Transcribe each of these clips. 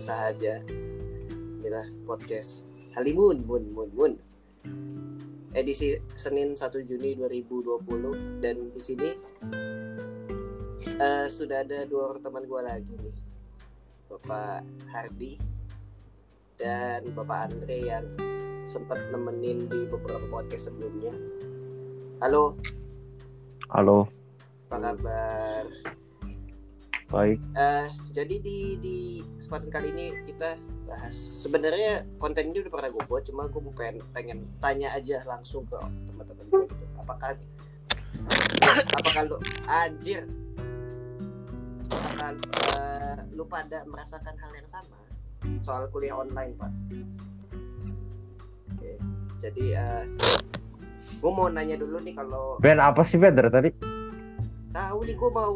bersahaja inilah podcast. Halimun Mun Mun Mun. Edisi Senin 1 Juni 2020 dan di sini eh, sudah ada dua orang teman gue lagi nih. Bapak Hardi dan Bapak Andre yang sempat nemenin di beberapa podcast sebelumnya. Halo. Halo, apa kabar baik. Eh, jadi di di kesempatan kali ini kita bahas sebenarnya konten ini udah pernah gue buat cuma gue pengen pengen tanya aja langsung ke teman-teman gue gitu apakah apakah lu anjir apakah eh, lu pada merasakan hal yang sama soal kuliah online pak Oke, jadi eh gue mau nanya dulu nih kalau Ben apa sih Ben dari tadi? tahu nih gue mau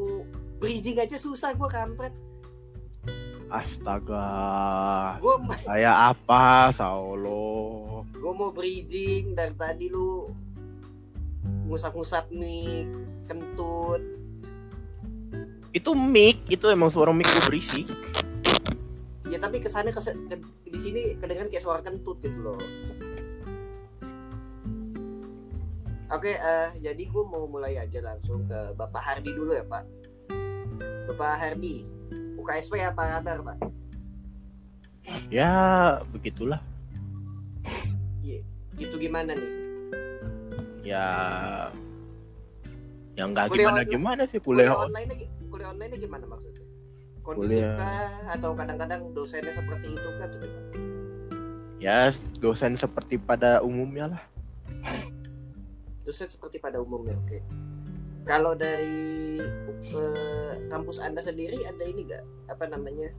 bridging aja susah gue kampret. Astaga, gue saya apa, Saulo? gue mau bridging dari tadi lu. Ngusap-ngusap nih kentut. Itu mic, itu emang suara mic gue berisik. ya tapi kesannya kes ke, di sini kedengeran kayak suara kentut gitu loh. Oke eh, jadi gue mau mulai aja langsung ke bapak Hardi dulu ya pak bapak Hardi UKSP apa kabar pak Ya, begitulah. gitu gimana nih Ya, yang nggak gimana gimana sih kuliah kuliah. on- online kuliah online gimana maksudnya kondusif Kuliah. kah atau kadang-kadang dosennya seperti itu kan gimana Ya, dosen seperti pada umumnya lah. dosen seperti pada umumnya oke kalau dari eh, kampus anda sendiri ada ini gak apa namanya?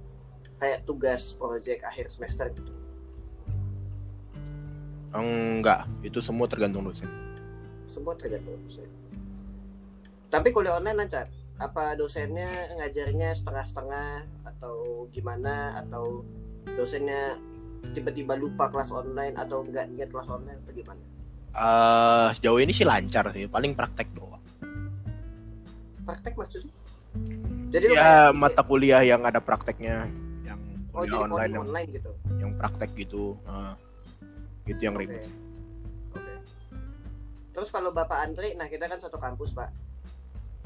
Kayak tugas proyek akhir semester gitu? Enggak, itu semua tergantung dosen. semua tergantung dosen. Tapi kuliah online lancar? Apa dosennya ngajarnya setengah-setengah atau gimana? Atau dosennya tiba-tiba lupa kelas online atau enggak niat kelas online atau gimana? Eh, sejauh ini sih lancar sih, paling praktek doang. Praktek maksudnya jadi Ya, kayak- mata kuliah yang ada prakteknya, yang oh jadi online yang, online gitu yang praktek gitu. Nah, itu yang Oke. ribet. Oke. Terus kalau Bapak Andre, nah kita kan satu kampus Pak.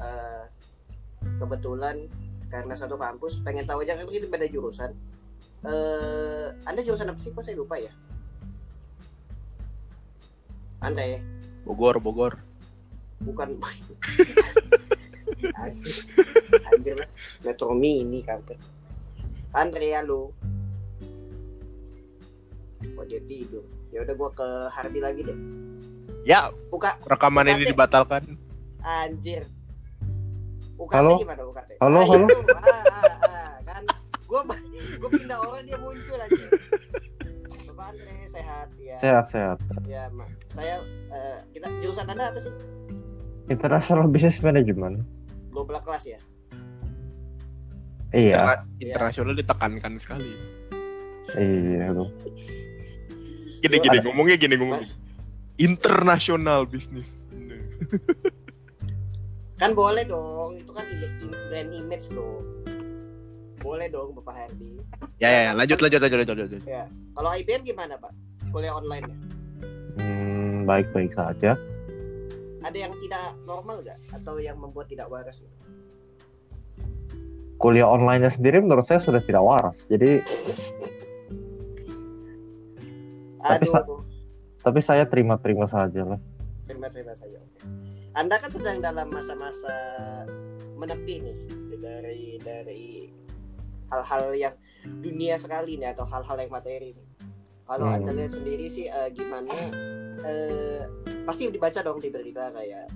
Eh, kebetulan karena satu kampus, pengen tahu aja kan ini beda jurusan. Eh, anda jurusan apa sih? Kok saya lupa ya? Anda ya, Bogor, Bogor. bukan. Anjir, lah. Metro Mini kampret. Andre halo. Oh dia tidur. Ya udah gua ke Hardi lagi deh. Ya, Buka rekaman ini dibatalkan. Anjir. UKT Halo? gimana UKT? Halo, Ah, halo? itu. Ah, ah, ah. Kan gua gua pindah orang dia muncul aja. Bapak Andre sehat ya. Sehat sehat. Ya, Ma. saya eh, kita jurusan Anda apa sih? International Business Management. Global kelas ya. Iya, Interna- internasional ditekankan sekali. iya tuh. Gini gini ada- ngomongnya gini ngomong. Internasional bisnis. Kan boleh dong, itu kan brand image loh. Boleh dong Bapak Herdi. Ya ya, ya, lanjut lanjut lanjut lanjut. lanjut. Ya. Kalau IBM gimana, Pak? Kuliah online ya? Hmm, baik-baik saja. Ada yang tidak normal nggak? Atau yang membuat tidak waras? Kuliah online sendiri menurut saya sudah tidak waras. Jadi, Tapi Aduh, sa- tapi saya terima-terima saja lah. terima-terima saja. Oke. Anda kan sedang dalam masa-masa menepi nih dari dari hal-hal yang dunia sekali nih atau hal-hal yang materi nih. Kalau Hmm. Anda lihat sendiri sih eh, gimana eh, pasti dibaca dong di berita kayak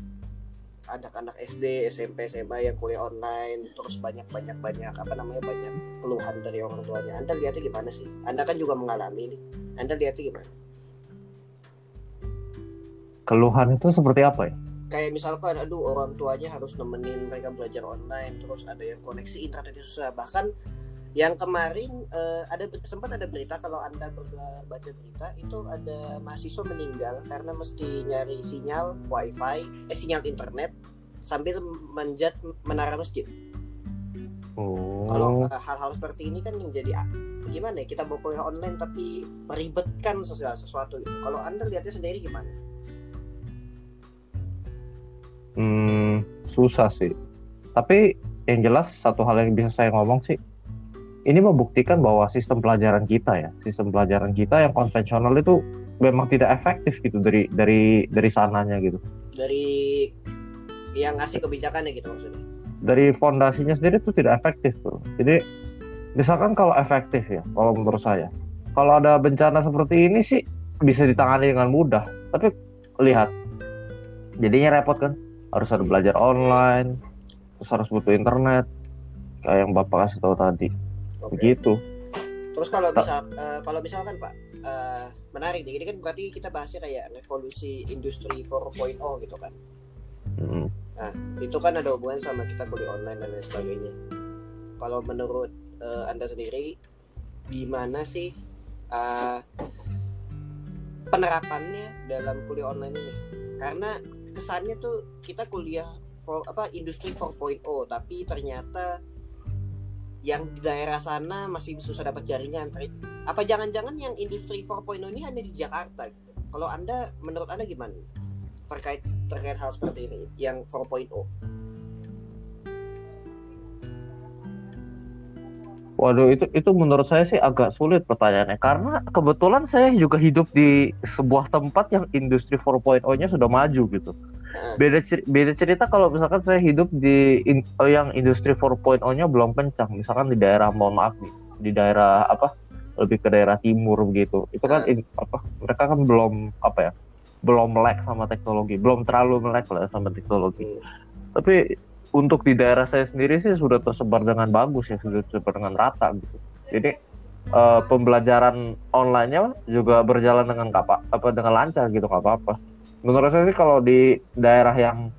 anak-anak SD, SMP, SMA yang kuliah online terus banyak-banyak banyak apa namanya banyak keluhan dari orang tuanya. Anda lihatnya gimana sih? Anda kan juga mengalami nih. Anda lihatnya gimana? Keluhan itu seperti apa ya? kayak misalkan aduh orang tuanya harus nemenin mereka belajar online terus ada yang koneksi internet susah bahkan yang kemarin eh, ada sempat ada berita kalau anda berdua baca berita itu ada mahasiswa meninggal karena mesti nyari sinyal wifi eh sinyal internet sambil menjat menara masjid Kalau Oh, uh, hal-hal seperti ini kan yang jadi ah, gimana ya kita mau kuliah online tapi meribetkan segala sesuatu gitu. Kalau anda lihatnya sendiri gimana? hmm, susah sih. Tapi yang jelas satu hal yang bisa saya ngomong sih, ini membuktikan bahwa sistem pelajaran kita ya, sistem pelajaran kita yang konvensional itu memang tidak efektif gitu dari dari dari sananya gitu. Dari yang ngasih kebijakannya gitu maksudnya. Dari fondasinya sendiri itu tidak efektif tuh. Jadi misalkan kalau efektif ya, kalau menurut saya, kalau ada bencana seperti ini sih bisa ditangani dengan mudah. Tapi lihat, jadinya repot kan, harus ada belajar online, terus harus butuh internet, kayak yang bapak kasih tahu tadi. Begitu. Terus kalau misal eh, kalau misalkan Pak eh, menarik nih, ini kan berarti kita bahasnya kayak revolusi industri 4.0 gitu kan. Mm. Itu kan ada hubungan sama kita kuliah online dan lain sebagainya. Kalau menurut eh, Anda sendiri gimana sih eh, penerapannya dalam kuliah online ini? Karena kesannya tuh kita kuliah for, apa industri 4.0 tapi ternyata yang di daerah sana masih susah dapat jaringan. Apa jangan-jangan yang industri 4.0 ini hanya di Jakarta? Kalau Anda menurut Anda gimana terkait terkait hal seperti ini yang 4.0? Waduh itu itu menurut saya sih agak sulit pertanyaannya karena kebetulan saya juga hidup di sebuah tempat yang industri 4.0-nya sudah maju gitu. Beda cer- beda cerita kalau misalkan saya hidup di in- oh, yang industri 4.0-nya belum kencang, misalkan di daerah mohon maaf nih, di daerah apa lebih ke daerah timur begitu. Itu kan in- apa mereka kan belum apa ya? belum melek sama teknologi, belum terlalu melek lah sama teknologi. Hmm. Tapi untuk di daerah saya sendiri sih sudah tersebar dengan bagus ya, sudah tersebar dengan rata gitu. Jadi eh, pembelajaran online-nya juga berjalan dengan apa apa dengan lancar gitu nggak apa-apa. Menurut saya sih kalau di daerah yang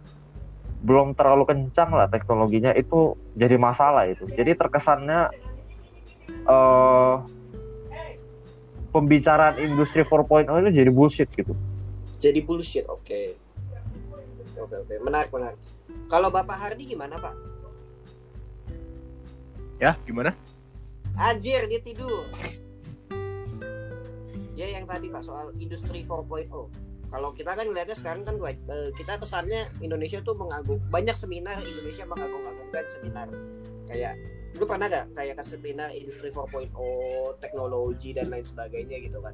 belum terlalu kencang lah teknologinya itu jadi masalah itu. Jadi terkesannya eh pembicaraan industri 4.0 ini jadi bullshit gitu. jadi bullshit. Oke. Oke oke, menarik menarik. Kalau Bapak Hardi gimana Pak? Ya, gimana? Anjir dia tidur. Ya yang tadi Pak soal industri 4.0. Kalau kita kan ngeliatnya sekarang kan eh, kita kesannya Indonesia tuh mengagung banyak seminar Indonesia mengagung-agungkan seminar. Kayak lu pernah gak kayak ke seminar industri 4.0 teknologi dan lain sebagainya gitu kan?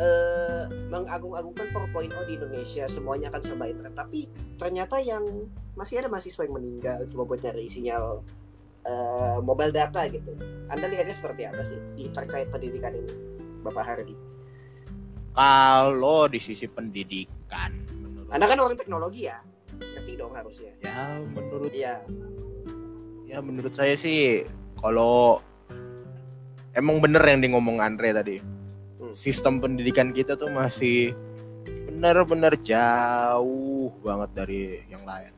Eh mengagung-agungkan 4.0 di Indonesia semuanya akan serba internet. Tapi ternyata yang masih ada mahasiswa yang meninggal cuma buat nyari sinyal eh, mobile data gitu. Anda lihatnya seperti apa sih di terkait pendidikan ini Bapak Hardi Kalau di sisi pendidikan, menurut Anda kan orang teknologi ya. Ngerti dong harusnya. Ya menurut iya. Ya menurut saya sih kalau emang bener yang di ngomong Andre tadi. Hmm. sistem pendidikan kita tuh masih benar-benar jauh banget dari yang lain.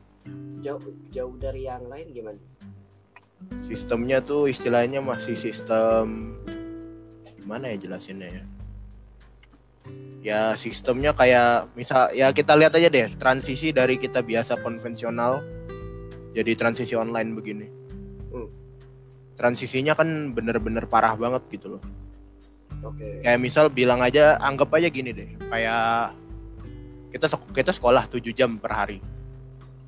Jauh jauh dari yang lain gimana? Sistemnya tuh istilahnya masih sistem gimana ya jelasinnya ya ya sistemnya kayak misal ya kita lihat aja deh transisi dari kita biasa konvensional jadi transisi online begini. Hmm. transisinya kan bener-bener parah banget gitu loh. Oke. Kayak misal bilang aja anggap aja gini deh kayak kita sek- kita sekolah 7 jam per hari.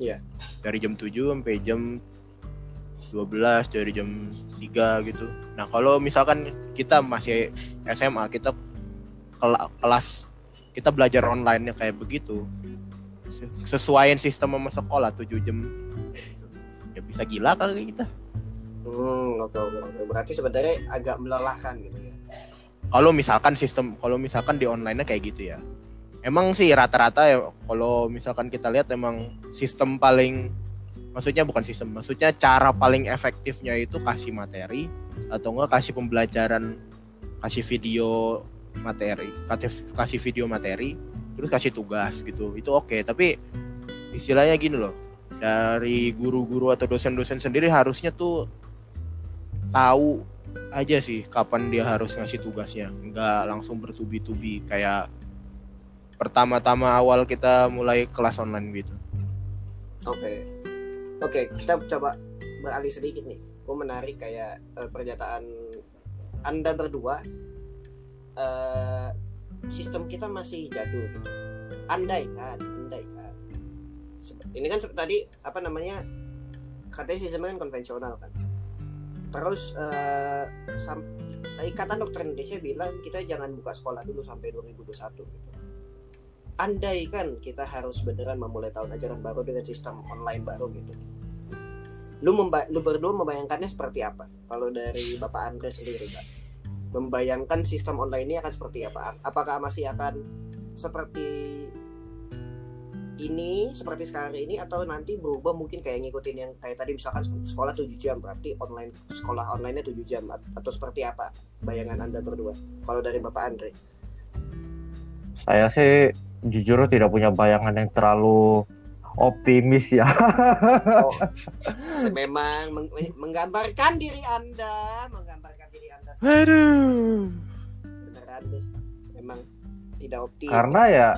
Iya. dari jam 7 sampai jam 12 dari jam 3 gitu. Nah kalau misalkan kita masih SMA kita kelas kita belajar online nya kayak begitu. Se- sesuaiin sistem sama sekolah 7 jam. Ya bisa gila kali kita. Hmm oke oke oke berarti sebenarnya agak melelahkan gitu ya? Kalau misalkan sistem kalau misalkan di online kayak gitu ya. Emang sih rata-rata ya kalau misalkan kita lihat emang sistem paling maksudnya bukan sistem maksudnya cara paling efektifnya itu kasih materi atau enggak kasih pembelajaran kasih video materi kasih kasih video materi terus kasih tugas gitu. Itu oke tapi istilahnya gini loh dari guru-guru atau dosen-dosen sendiri harusnya tuh tahu aja sih kapan dia harus ngasih tugasnya. Nggak langsung bertubi-tubi kayak pertama-tama awal kita mulai kelas online gitu. Oke. Oke, kita coba beralih sedikit nih. Gue menarik kayak eh, pernyataan anda berdua eh, sistem kita masih jadul. Andai kan andai kan. Ini kan tadi apa namanya katanya sistemnya kan konvensional kan. Terus sam- ikatan dokter Indonesia bilang kita jangan buka sekolah dulu sampai 2021 gitu. Andai kan kita harus beneran memulai tahun ajaran baru dengan sistem online baru gitu. Lu memba lu berdua membayangkannya seperti apa? Kalau dari bapak Andre sendiri pak membayangkan sistem online ini akan seperti apa? Apakah masih akan seperti ini seperti sekarang ini atau nanti berubah mungkin kayak ngikutin yang kayak tadi misalkan sek- sekolah 7 jam berarti online sekolah online-nya 7 jam at- atau seperti apa bayangan anda berdua? Kalau dari bapak Andre. Saya sih jujur tidak punya bayangan yang terlalu optimis ya. oh memang meng- menggambarkan diri anda menggambarkan Aduh. beneran deh. Memang tidak optimis karena ya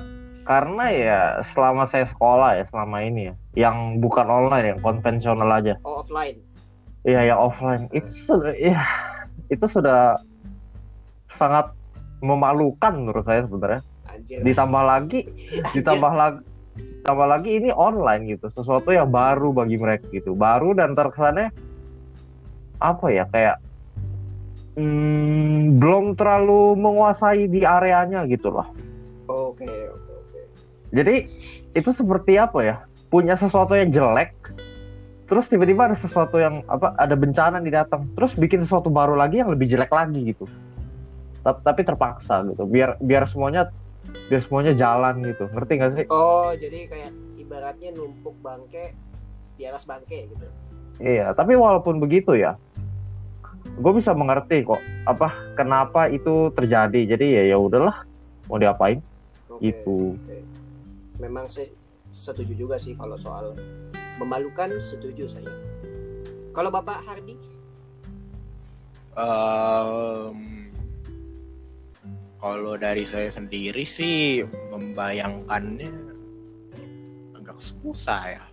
karena ya selama saya sekolah ya selama ini ya yang bukan online yang konvensional aja. Oh, offline. Iya yang offline. Itu sudah ya itu sudah sangat memalukan menurut saya sebenarnya. Anjir. Ditambah lagi ditambah lagi ditambah lagi ini online gitu sesuatu yang baru bagi mereka gitu. Baru dan terkesannya apa ya kayak hmm, belum terlalu menguasai di areanya gitu loh. Oke oke oke. Jadi itu seperti apa ya? Punya sesuatu yang jelek terus tiba-tiba ada sesuatu yang apa ada bencana di datang terus bikin sesuatu baru lagi yang lebih jelek lagi gitu. Ta- tapi terpaksa gitu biar biar semuanya biar semuanya jalan gitu. Ngerti gak sih? Oh jadi kayak ibaratnya numpuk bangke di atas bangke gitu. Iya tapi walaupun begitu ya gue bisa mengerti kok apa kenapa itu terjadi. Jadi ya ya udahlah mau diapain? Oke, itu oke. memang saya setuju juga sih kalau soal memalukan setuju saya. Kalau bapak Hardi? Em, kalau dari saya sendiri sih membayangkannya agak susah ya.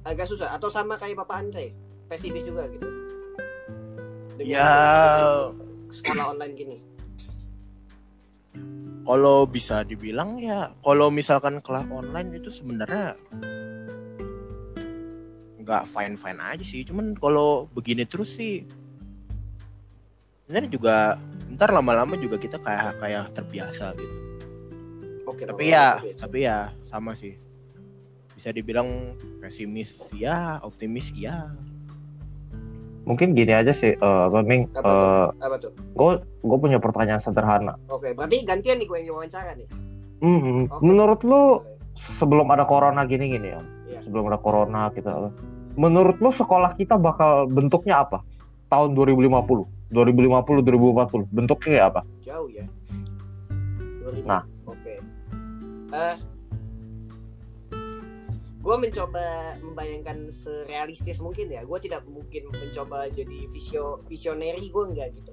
agak susah atau sama kayak bapak Andre? Pesimis juga gitu Dengan Ya. sekolah online gini Kalau bisa dibilang ya, kalau misalkan kelas online itu sebenarnya nggak fine fine aja sih. Cuman kalau begini terus sih, sebenarnya juga ntar lama-lama juga kita kayak kayak terbiasa gitu. oke tapi ya tapi ya sama sih bisa dibilang pesimis ya optimis ya mungkin gini aja sih eh, apa Ming Apa apa tuh? gue gue punya pertanyaan sederhana. Oke berarti gantian nih gue yang wawancara nih. Hmm, Oke. menurut lu sebelum ada corona gini gini ya? Iya. sebelum ada corona kita menurut lu sekolah kita bakal bentuknya apa? Tahun 2050 2050 2040 bentuknya kayak apa? Jauh ya. 2000. Nah. oke. Eh gue mencoba membayangkan serealistis mungkin ya. Gue tidak mungkin mencoba jadi visio visionary gue enggak gitu.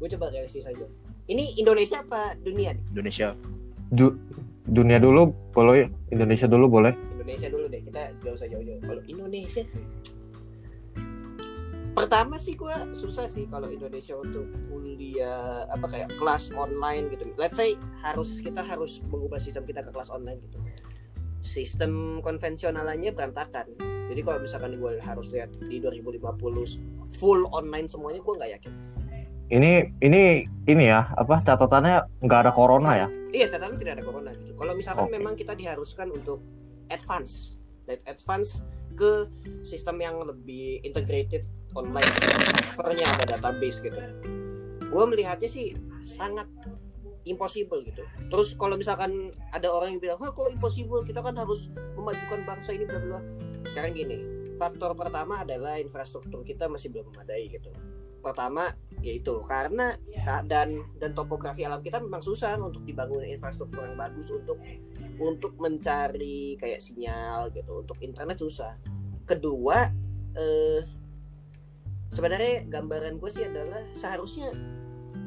Gue coba realistis aja. Ini Indonesia apa dunia nih? Indonesia. Du- dunia dulu boleh Indonesia dulu boleh. Indonesia dulu deh kita gak usah jauh-jauh. Kalau Indonesia pertama sih gue susah sih kalau Indonesia untuk kuliah apa kayak kelas online gitu. Let's say harus kita harus mengubah sistem kita ke kelas online gitu sistem konvensionalannya berantakan jadi kalau misalkan gue harus lihat di 2050 full online semuanya gue nggak yakin ini ini ini ya apa catatannya nggak ada corona ya Iya, catatan tidak ada corona gitu. Kalau misalkan Oke. memang kita diharuskan untuk advance, like advance ke sistem yang lebih integrated online, servernya ada database gitu. Gue melihatnya sih sangat impossible gitu. Terus kalau misalkan ada orang yang bilang, "Hah, kok impossible? Kita kan harus memajukan bangsa ini bla bla." Sekarang gini, faktor pertama adalah infrastruktur kita masih belum memadai gitu. Pertama yaitu karena keadaan dan topografi alam kita memang susah untuk dibangun infrastruktur yang bagus untuk untuk mencari kayak sinyal gitu untuk internet susah kedua eh, sebenarnya gambaran gue sih adalah seharusnya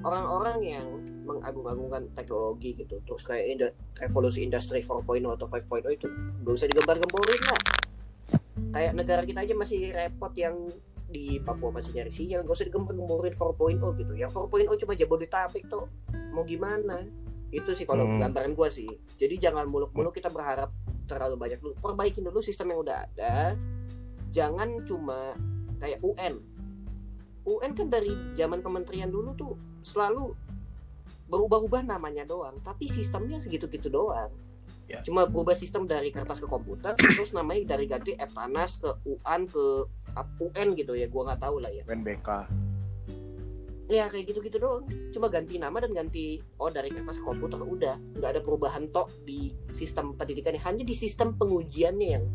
orang-orang yang mengagung-agungkan teknologi gitu. Terus kayak inda- revolusi industri 4.0 atau 5.0 itu gak usah digambar-gemborin lah kayak negara kita aja masih repot yang di Papua masih nyari sinyal gak usah digembur-gemburin 4.0 gitu. Yang 4.0 cuma Jabodetabek tuh mau gimana? Itu sih kalau Hmm. gambaran gua sih. Jadi jangan muluk-muluk kita berharap terlalu banyak dulu perbaikin dulu sistem yang udah ada. Jangan cuma kayak UN UN kan dari zaman kementerian dulu tuh selalu berubah-ubah namanya doang tapi sistemnya segitu-gitu doang. Ya. cuma berubah sistem dari kertas ke komputer terus namanya dari ganti Eptanas ke UAN ke UN gitu ya gua nggak tahu lah ya. UNBK ya kayak gitu-gitu doang. Cuma ganti nama dan ganti oh dari kertas ke komputer udah. Nggak ada perubahan tok di sistem pendidikannya hanya di sistem pengujiannya yang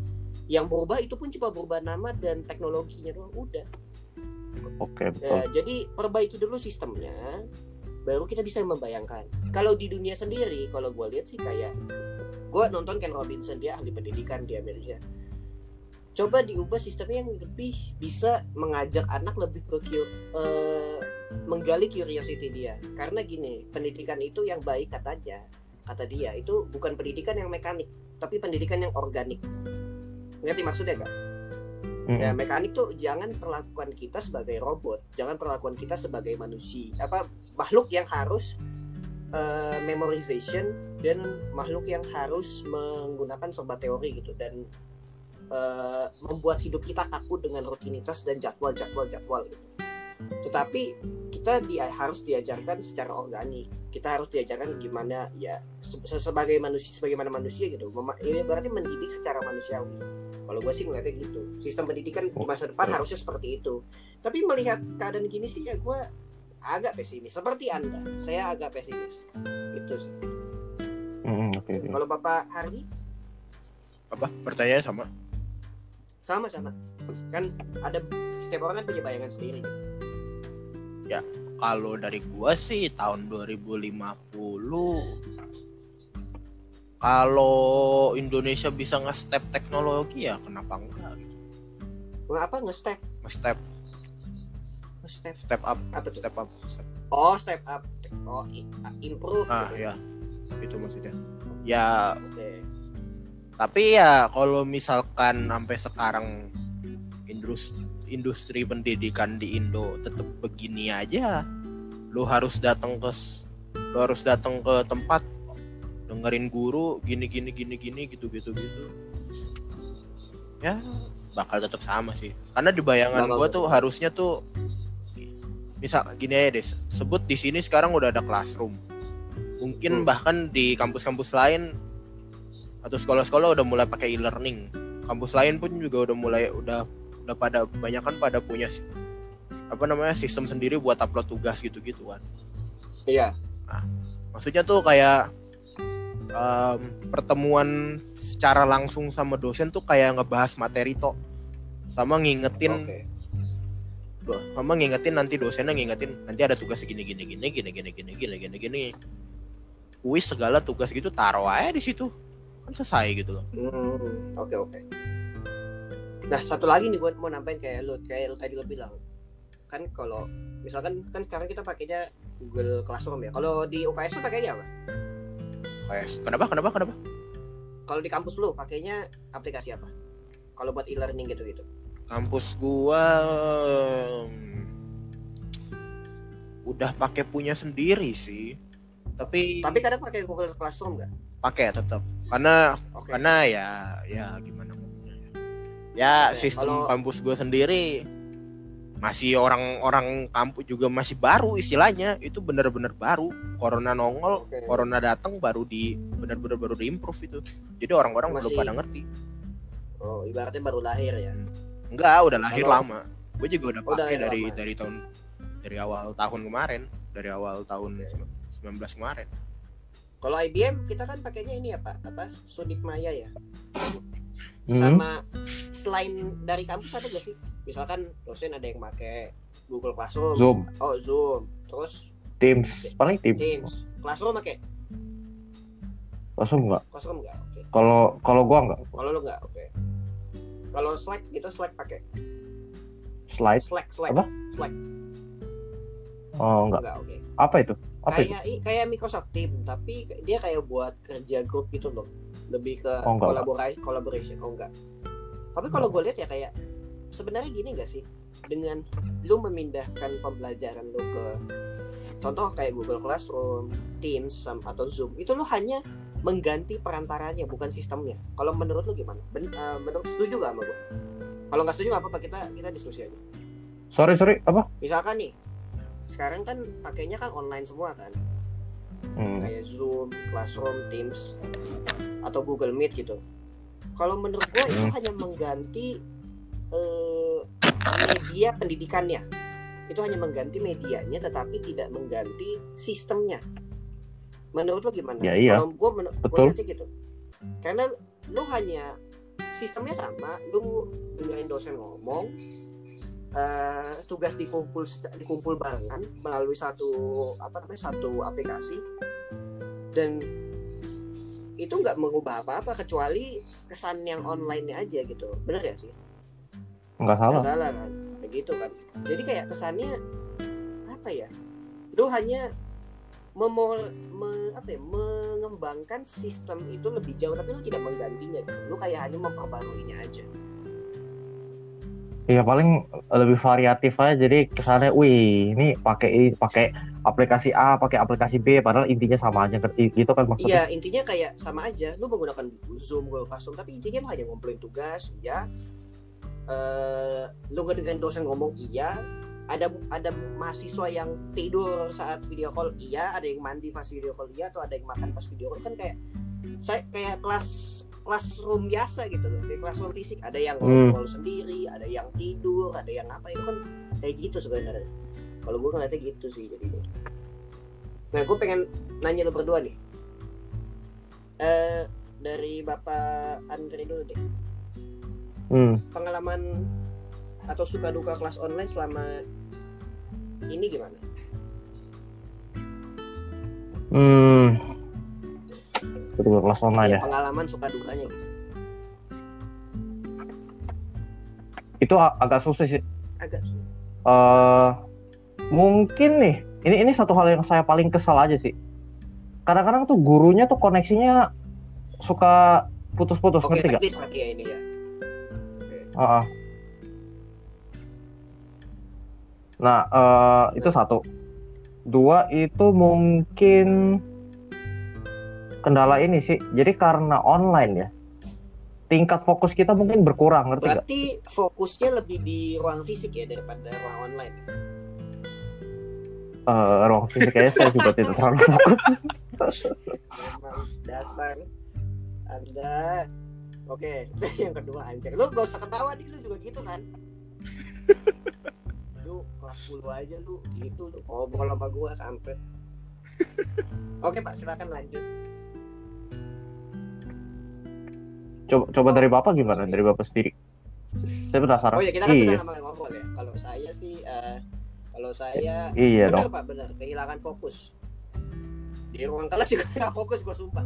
yang berubah itu pun cuma berubah nama dan teknologinya doang udah. Oke betul. Ya, jadi perbaiki dulu sistemnya, baru kita bisa membayangkan. Kalau di dunia sendiri, kalau gue lihat sih kayak gue nonton Ken Robinson dia ahli pendidikan di Amerika. Coba diubah sistemnya yang lebih bisa mengajak anak lebih ke eh, menggali curiosity dia. Karena gini, pendidikan itu yang baik katanya, kata dia itu bukan pendidikan yang mekanik, tapi pendidikan yang organik. Ngerti maksudnya gak? Ya, mekanik tuh jangan perlakukan kita sebagai robot, jangan perlakuan kita sebagai manusia, apa makhluk yang harus eh, memorization dan makhluk yang harus menggunakan serba teori gitu dan eh, membuat hidup kita kaku dengan rutinitas dan jadwal-jadwal-jadwal gitu. Tetapi kita dia harus diajarkan secara organik. Kita harus diajarkan gimana ya se- se- sebagai manusia sebagaimana manusia gitu. Mema- Ini berarti mendidik secara manusiawi. Kalau gue sih ngeliatnya gitu. Sistem pendidikan di masa depan Oke. harusnya seperti itu. Tapi melihat keadaan gini sih ya gue agak pesimis. Seperti anda, saya agak pesimis. Itu sih. Mm-mm, Oke. oke. Kalau Bapak Hardi apa pertanyaannya sama sama sama. Kan ada setiap orang kan punya bayangan sendiri. kalau dari gua sih tahun 2050 kalau Indonesia bisa nge-step teknologi ya kenapa enggak gitu. Ngapa nge-step? Nge-step Nge-step. step up Apa tuh? step up step. Oh, step up. Oh, improve ah gitu. ya itu maksudnya ya Oke. tapi ya kalau misalkan sampai sekarang industri industri pendidikan di Indo tetap begini aja lu harus datang ke lu harus datang ke tempat dengerin guru gini gini gini gini gitu gitu gitu ya bakal tetap sama sih karena di bayangan tetap tuh harusnya tuh misal gini aja deh sebut di sini sekarang udah ada classroom mungkin Hmm. bahkan di kampus-kampus lain atau sekolah-sekolah udah mulai pakai e-learning kampus lain pun juga udah mulai udah udah pada banyak kan pada punya apa namanya sistem sendiri buat upload tugas gitu-gitu kan Iya. maksudnya tuh kayak em, pertemuan secara langsung sama dosen tuh kayak ngebahas materi tok sama ngingetin Oke. Sama ngingetin nanti dosennya ngingetin nanti ada tugas gini gini gini gini gini gini gini gini gini kuis segala tugas gitu taruh aja di situ kan selesai gitu loh Hmm, oke oke. Nah satu lagi nih gue mau nambahin kayak lu kayak lu tadi lu bilang kan kalau misalkan kan sekarang kita pakainya Google Classroom ya. Kalau di UKS tuh pakainya apa? kayak kenapa kenapa kenapa Kalau di kampus lu pakainya aplikasi apa? Kalau buat e-learning gitu-gitu. Kampus gua em, udah pakai punya sendiri sih tapi, Tapi kadang pakai Google Classroom nggak? pakai tetap karena Oke. karena ya ya gimana ngomongnya ya ya Oke, sistem kalau- kampus gua sendiri masih orang-orang kampus juga masih baru istilahnya itu bener-bener baru corona nongol Oke. corona datang baru di bener-bener baru di improve itu jadi orang-orang belum Masih- pada ngerti Oh ibaratnya baru lahir ya. Enggak udah lahir Kalau- lama gue juga udah pakai dari lama. dari tahun dari awal tahun kemarin dari awal tahun Oke. 19 kemarin Kalau IBM kita kan pakainya ini apa? Apa? Sudip Maya ya. Hmm. Sama selain dari kampus ada gak sih? Misalkan dosen ada yang pakai Google Classroom. Zoom, Oh Zoom. Terus Teams, paling Teams. Teams. Classroom pakai? Langsung nggak? Classroom nggak? Oke. Kalau kalau gua nggak. Kalau lu nggak? Oke. Kalau Slack gitu Slack pakai? Slide. Slack Slack. Apa? Slack Oh nggak. nggak? Oke. Apa itu? Apa itu? Kayak i- kayak Microsoft Team tapi dia kayak buat kerja grup gitu loh. Lebih ke Oh, nggak, collaboration, collaboration. Oh enggak. tapi kalau gue lihat ya kayak sebenarnya gini gak sih dengan lu memindahkan pembelajaran lu ke contoh kayak Google Classroom, Teams atau Zoom itu lu hanya mengganti perantaranya bukan sistemnya. Kalau menurut lu gimana? Ben, eh, menurut setuju gak sama gue? Kalau nggak setuju nggak apa-apa kita kita diskusi aja. Sorry sorry apa? Misalkan nih sekarang kan pakainya kan online semua kan Hmm. kayak Zoom, Classroom, Teams atau Google Meet gitu. Kalau menurut gue itu Hmm. hanya mengganti eh, media pendidikannya. Itu hanya mengganti medianya, tetapi tidak mengganti sistemnya. Menurut lo gimana? Ya, iya. Kalau gue men- gua Betul. lihatnya gitu. Karena lu hanya sistemnya sama, lu dengerin dosen ngomong, eh, tugas dikumpul dikumpul barengan melalui satu apa namanya satu aplikasi dan itu nggak mengubah apa-apa kecuali kesan yang online-nya aja gitu bener ya sih Nggak salah. nggak salah kan kayak gitu kan jadi kayak kesannya apa ya lu hanya memol me- apa ya, mengembangkan sistem itu lebih jauh tapi lu tidak menggantinya gitu. lu kayak hanya memperbaruinya aja. Iya paling lebih variatif aja. Jadi kesannya, wih ini pakai pakai aplikasi A, pakai aplikasi B, padahal intinya sama aja. Gitu kan maksudnya. Iya intinya kayak sama aja. Lu menggunakan Zoom Google Classroom tapi intinya lu hanya ngumpulin tugas ya eh lu ngedengerin dosen ngomong iya ada ada mahasiswa yang tidur saat video call iya ada yang mandi pas video call iya atau ada yang makan pas video call. Kan kayak saya kayak kelas classroom biasa gitu loh kayak classroom fisik. Ada yang Hmm. ngobrol sendiri ada yang tidur ada yang apa itu kan kayak gitu sebenarnya. Kalau gue ngeliatnya gitu sih jadinya. Nah gue pengen nanya lo berdua nih. Eh dari bapak Andre dulu deh. Hmm. pengalaman atau suka duka kelas online selama ini gimana Hmm. Kedua kelas online ya. Ya, pengalaman suka dukanya gitu Itu agak susah sih. agak sulit. eh mungkin nih, ini ini satu hal yang saya paling kesal aja sih. Kadang-kadang tuh gurunya tuh koneksinya suka putus-putus ngerti gak? ya ini ya Heeh. Nah, eh, itu satu. Dua itu mungkin kendala ini sih. Jadi karena online ya, tingkat fokus kita mungkin berkurang, ngerti gak? berarti fokusnya lebih di ruang fisik ya daripada ruang online Eh, ruang fisik kayaknya saya juga tidak terlalu fokus. memang dasar anda oke yang kedua anjir lu gak usah ketawa di lu juga gitu kan kelas 10 aja lu. Gitu lu. Ngobrol sama gua kampret oke pak silakan lanjut. Coba, coba dari bapak gimana? Dari bapak sendiri? Saya penasaran. oh ya kita kan iya, sudah ngobrol ya. Kalau saya sih eh, kalau saya iya benar dong. pak benar. Kehilangan fokus. Di ruang kelas juga nggak fokus gua sumpah.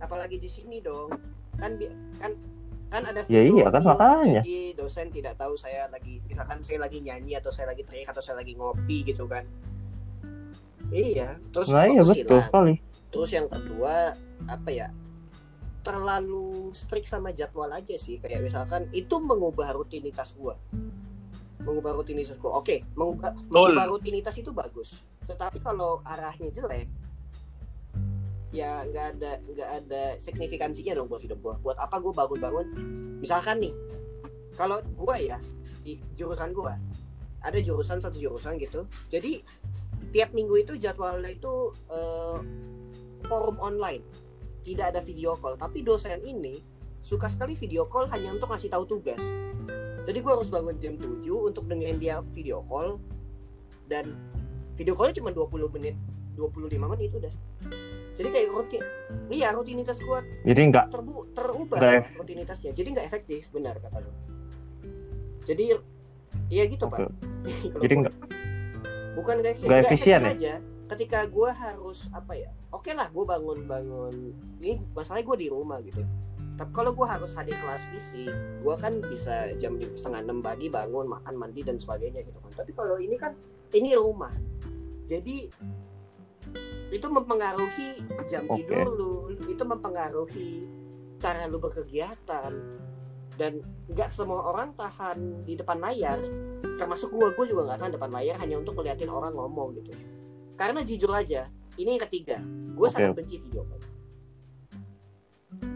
Apalagi di sini dong. Kan bi- kan kan ada Ya fitur iya, kan makanya. jadi dosen tidak tahu saya lagi misalkan saya lagi nyanyi atau saya lagi teriak atau saya lagi ngopi gitu kan. Iya terus Nah iya betul hilang. sekali. terus yang kedua apa ya terlalu strict sama jadwal aja sih. Kayak misalkan itu mengubah rutinitas gua. Mengubah rutinitas gua. Oke mengubah, mengubah rutinitas itu bagus. Tetapi kalau arahnya jelek ya nggak ada nggak ada signifikansinya dong buat hidup gua. Buat apa gua bangun-bangun? Misalkan nih kalau gua ya di jurusan gua ada jurusan satu jurusan gitu. Jadi tiap minggu itu jadwalnya itu eh, forum online. Tidak ada video call. Tapi dosen ini suka sekali video call hanya untuk ngasih tahu tugas. Jadi gue harus bangun jam 7 untuk dengerin dia video call. Dan video callnya cuma 20 menit 25 menit udah jadi kayak rutin iya rutinitas gue Jadi nggak terbu terubah ef- rutinitasnya. Jadi nggak efektif benar kata lu. Jadi iya gitu Oke. pak jadi nggak bukan nggak efisien, nggak efisien efektif aja. Ketika gue harus apa ya oke lah gue bangun bangun ini masalahnya gue di rumah gitu. Tapi kalau gue harus hadir kelas fisik gue kan bisa jam setengah enam pagi bangun makan mandi dan sebagainya gitu kan. Tapi kalau ini kan ini rumah. Jadi itu mempengaruhi jam Oke. tidur lu. Itu mempengaruhi cara lu berkegiatan. Dan nggak semua orang tahan di depan layar. Termasuk gue gue juga nggak tahan depan layar hanya untuk ngeliatin orang ngomong gitu. Karena jujur aja ini yang ketiga. Gue Oke. sangat benci video call.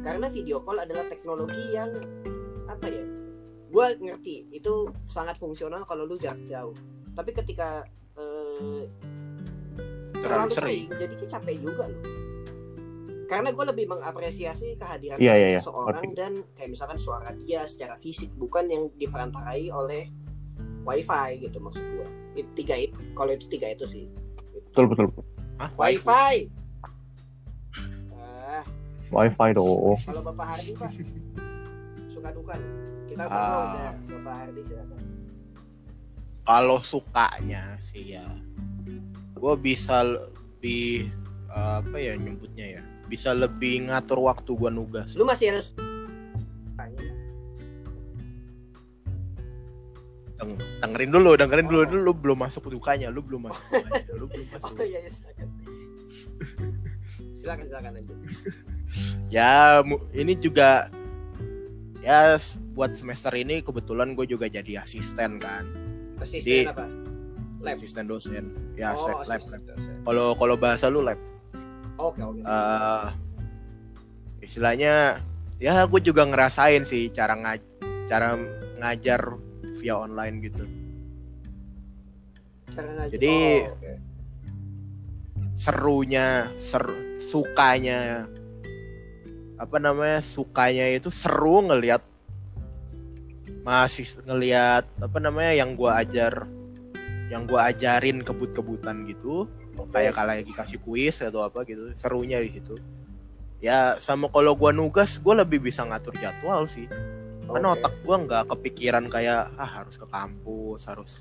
Karena video call adalah teknologi yang apa ya gue ngerti. Itu sangat fungsional kalau lu jarak jauh. Tapi ketika eh, terlalu sering. jadinya capek juga loh. Karena gue lebih mengapresiasi kehadiran fisik iya, iya. seseorang Ngerti. dan kayak misalkan suara dia secara fisik bukan yang diperantarai oleh wifi gitu maksud gue It- tiga itu kalau itu tiga itu sih. Betul betul betul. Hah, wifi! Ah. Wifi dong kalau bapak Hardi pak? Suka duka kita ngobrol udah bapak Hardi silakan. Kalau sukanya sih ya gue bisa lebih apa ya nyebutnya ya? Bisa lebih ngatur waktu gue nugas. Lu masih harus Deng- dengerin dulu dengerin dulu. Dulu lu belum masuk dukanya lu belum masuk dukanya lu belum masuk. Oh iya iya silakan. Silakan silakan lanjut. Ya ini juga ya buat semester ini kebetulan gue juga jadi asisten kan. Asisten Di- apa lab. Asisten dosen. Ya oh, se- lab. kalau kalau bahasa lu lab. Oke oke. Eh istilahnya ya gue juga ngerasain sih cara ngaj cara ngajar via online gitu. Cara ngajar. jadi- Oh, oke. serunya ser sukanya apa namanya sukanya itu seru ngelihat masih ngelihat apa namanya yang gua ajar yang gua ajarin kebut-kebutan gitu kayak kalau lagi kasih kuis atau apa gitu serunya di situ. Ya sama kalau gua nugas gua lebih bisa ngatur jadwal sih. Karena Oke. otak gua nggak kepikiran kayak ah harus ke kampus harus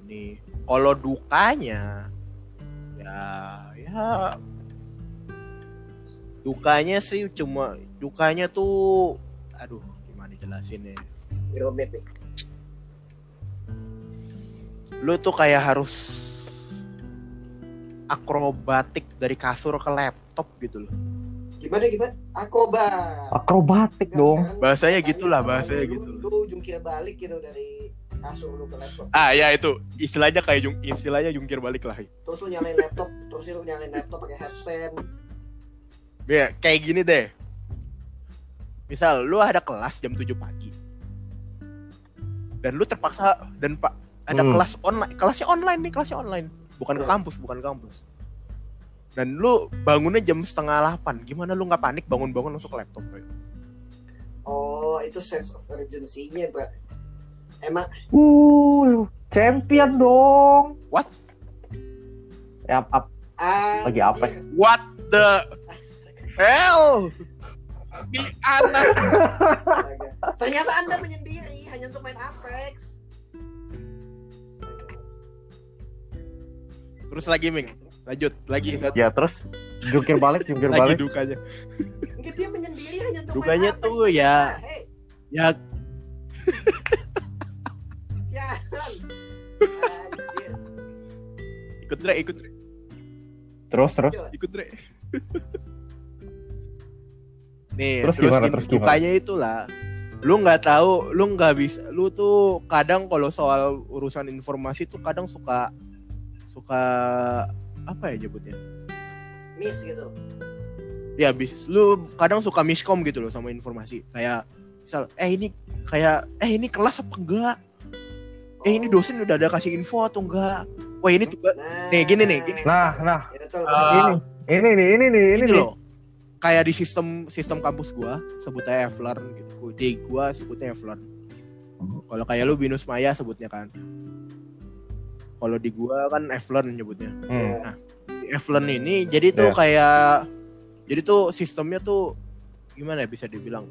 ini. Kalau dukanya ya ya. Dukanya sih cuma dukanya tuh aduh gimana jelasin ya? Rumit nih. Lu tuh kayak harus akrobatik dari kasur ke laptop gitu loh Gimana gimana? Akoba. akrobatik Nggak, dong Bahasanya gitulah, bahasanya lu, gitu. Lu jungkir balik gitu dari kasur lu ke laptop. ah ya itu istilahnya kayak jung, istilahnya jungkir balik lah Terus lu nyalain laptop, terus lu nyalain laptop pakai headstand. ya kayak gini deh misal lu ada kelas jam 7 pagi dan lu terpaksa dan pak ada Hmm. kelas online kelasnya online nih kelasnya online bukan ke Hmm. kampus bukan ke kampus dan lu bangunnya jam setengah 8 gimana lu nggak panik bangun-bangun langsung ke laptop Boy? Oh, itu sense of urgency-nya, Pak. Emang uh champion dong What? ya ap, ah Lagi apa? what the hell si anak. Ternyata Anda menyendiri hanya untuk main Apex. Terus lagi Ming. Lanjut. Lagi satu ya terus? Jungkir balik jungkir lagi balik. dukanya. Enggak dia menyendiri hanya untuk Dukanya main tuh ya. Hei, ya. Sialan. Anjir. ikut Dre ikut Dre terus terus? Ikut Dre nih Terus terus, gimana, terus gimana? dukanya itulah. Lu nggak tahu lu nggak bisa lu tuh kadang kalau soal urusan informasi tuh kadang suka suka apa ya nyebutnya? Miss gitu. ya bis lu kadang suka miskom gitu loh sama informasi. Kayak misal eh ini kayak eh ini kelas apa enggak? Eh ini Oh. dosen udah ada kasih info atau enggak? Wah ini tuh Nah, nih gini nih gini. Nah nah. Ya, betul, Ah, betul. ini nih ini nih ini ini nih. loh. Kayak di sistem sistem kampus gua sebutnya Evlearn gitu. Di gua sebutnya Evlearn kalau kayak lu binus maya sebutnya kan kalau di gua kan Evlearn nyebutnya Hmm. Ya. di Evlearn ini jadi tuh Iya. kayak jadi tuh sistemnya tuh gimana ya bisa dibilang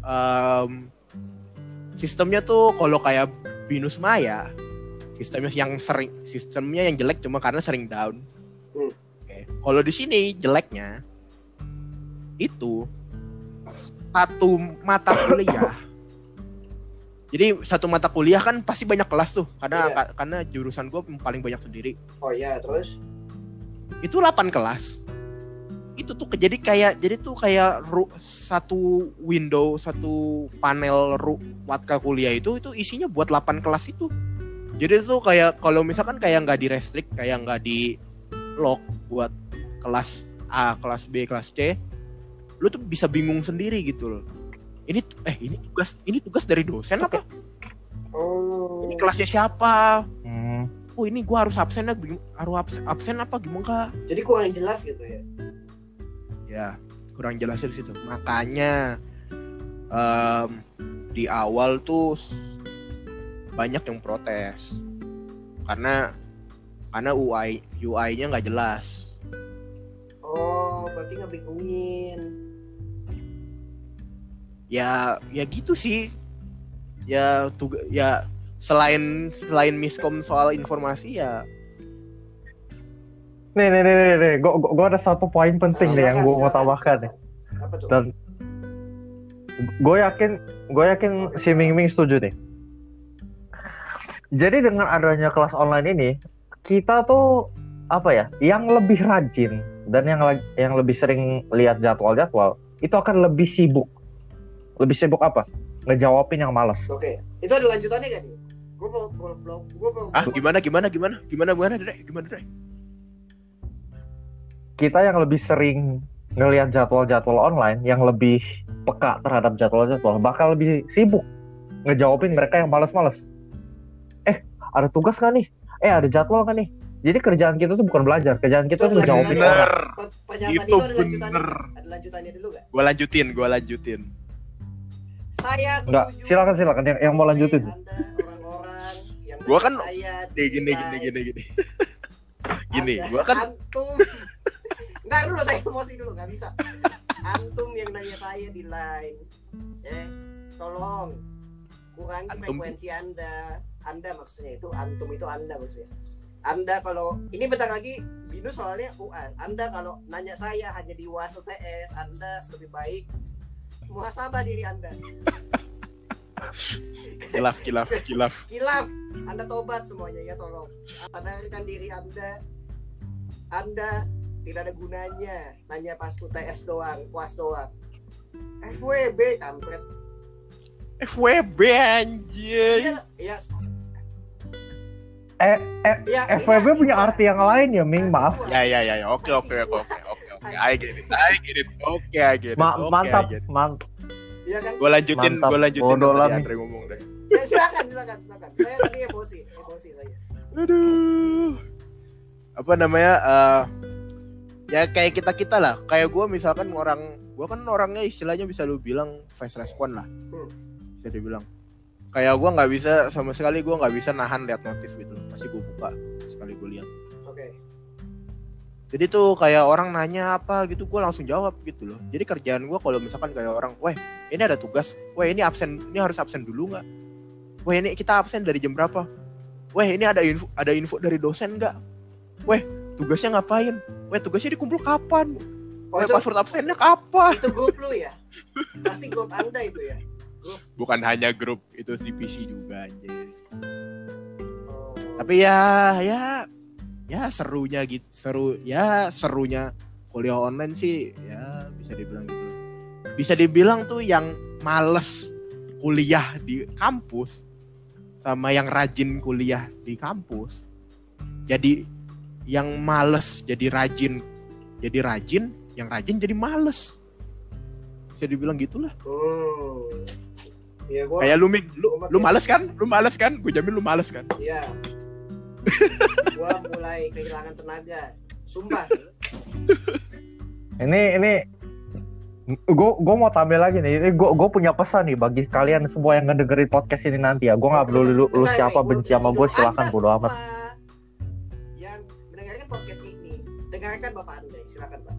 Em, sistemnya tuh kalau kayak binus maya sistemnya yang sering sistemnya yang jelek cuma karena sering down Hmm. Oke. kalau di sini jeleknya itu satu mata kuliah jadi satu mata kuliah kan pasti banyak kelas tuh karena Iya. ka- karena jurusan gue paling banyak sendiri. Oh iya, terus? Itu 8 kelas. Itu tuh jadi kayak jadi tuh kayak ru- satu window satu panel ru, mata kuliah itu itu isinya buat 8 kelas itu. Jadi tuh kayak kalau misalkan kayak nggak di restrict kayak nggak di lock buat kelas A kelas B kelas C lu tuh bisa bingung sendiri gitu loh ini eh ini tugas ini tugas dari dosen apa Oh. ini kelasnya siapa Hmm. oh ini gua harus absen ya harus absen, absen apa gimana kak Jadi kurang jelas gitu ya. ya kurang jelas di situ makanya em, di awal tuh banyak yang protes karena karena UI UI-nya nggak jelas Oh, berarti ngebingungin. Ya ya gitu sih ya tuga, ya selain selain miskom soal informasi ya Nih, nih, nih, nih, nih. Gue, gue ada satu poin penting nih yang gue mau tambahkan nih. Dan gue yakin, gue yakin si Ming Ming setuju nih. Jadi dengan adanya kelas online ini, kita tuh apa ya, yang lebih rajin dan yang yang lebih sering lihat jadwal-jadwal itu akan lebih sibuk. Lebih sibuk apa? Ngejawabin yang malas. Oke. Itu ada lanjutannya kan nih? Gue mau belum belum gue belum. ah gimana gimana gimana gimana gimana Dre? gimana Dre? Kita yang lebih sering ngelihat jadwal-jadwal online, yang lebih peka terhadap jadwal-jadwal, bakal lebih sibuk ngejawabin mereka yang malas-malas. Eh, ada tugas kan nih? Eh, ada jadwal kan nih? Jadi kerjaan kita tuh bukan belajar, kerjaan kita tuh ngejawabin Bener. orang. Pernyataan Itu itu ada lanjutannya. bener. Ada lanjutannya dulu gak? gue lanjutin gue lanjutin Saya Enggak, setuju. silakan silakan. Yang, yang mau lanjutin. Anda orang-orang yang Gua kan- saya gini gini gini gini gini gini gue kan antum. Nggak dulu saya emosi dulu nggak bisa. Antum yang nanya saya di line. Eh tolong kurangi Antum. frekuensi anda. Anda maksudnya itu antum itu anda maksudnya. Anda kalau ini bentar lagi binus soalnya UAS anda kalau nanya saya hanya di UAS UTS anda lebih baik muhasabah diri anda kilaf kilaf kilaf Kilaf, Anda tobat semuanya ya tolong. Sadarkan diri Anda. Anda tidak ada gunanya nanya pas UTS doang, puas doang. FWB kampret. FWB anjir Iya, iya. Eh, eh, iya, FWB iya, punya iya. arti yang lain ya, Ming, maaf. ya ya ya ya oke oke oke oke oke I get it I get it oke I get it Ma- Oke, I mantap, get it. mantap. Iya kan? gue lanjutin Mantap. gue lanjutin tadi Mi. Andre ngomong deh Ya, silakan, silakan, silakan. Saya tadi emosi, emosi saya. aduh apa namanya eh ya kayak kita kita lah kayak gue misalkan orang gue kan orangnya istilahnya bisa lu bilang fast respon lah Hmm. bisa dibilang kayak gue nggak bisa sama sekali gue nggak bisa nahan lihat notif gitu pasti gue buka sekali gue lihat. Jadi tuh kayak orang nanya apa gitu gue langsung jawab gitu loh. Jadi kerjaan gue kalau misalkan kayak orang weh ini ada tugas. Weh ini absen ini harus absen dulu nggak? Weh ini kita absen dari jam berapa? Weh ini ada info ada info dari dosen nggak? Weh tugasnya ngapain? Weh tugasnya dikumpul kapan? Oh, weh itu, password absennya kapan? itu grup lu ya? Pasti grup Anda itu ya? bukan hanya grup itu di PC juga anjir. Oh. tapi ya ya ya serunya gitu seru ya serunya kuliah online sih ya bisa dibilang gitu. Bisa dibilang tuh yang males kuliah di kampus sama yang rajin kuliah di kampus jadi yang males jadi rajin jadi rajin yang rajin jadi males. Bisa dibilang gitulah. Hmm. Iya, gua kayak lu lu, gua lu males kan? lu males kan? Gue jamin lu males kan? Iya. gua mulai kehilangan tenaga. Sumpah. Ini ini gue gue mau tampil lagi nih. Ini gue gue punya pesan nih bagi kalian semua yang ngedengerin podcast ini nanti ya. Gue nggak peduli lu, lu siapa benci sama gue silahkan bodo amat. Yang mendengarkan podcast ini, dengarkan Bapak Anda, silakan Pak.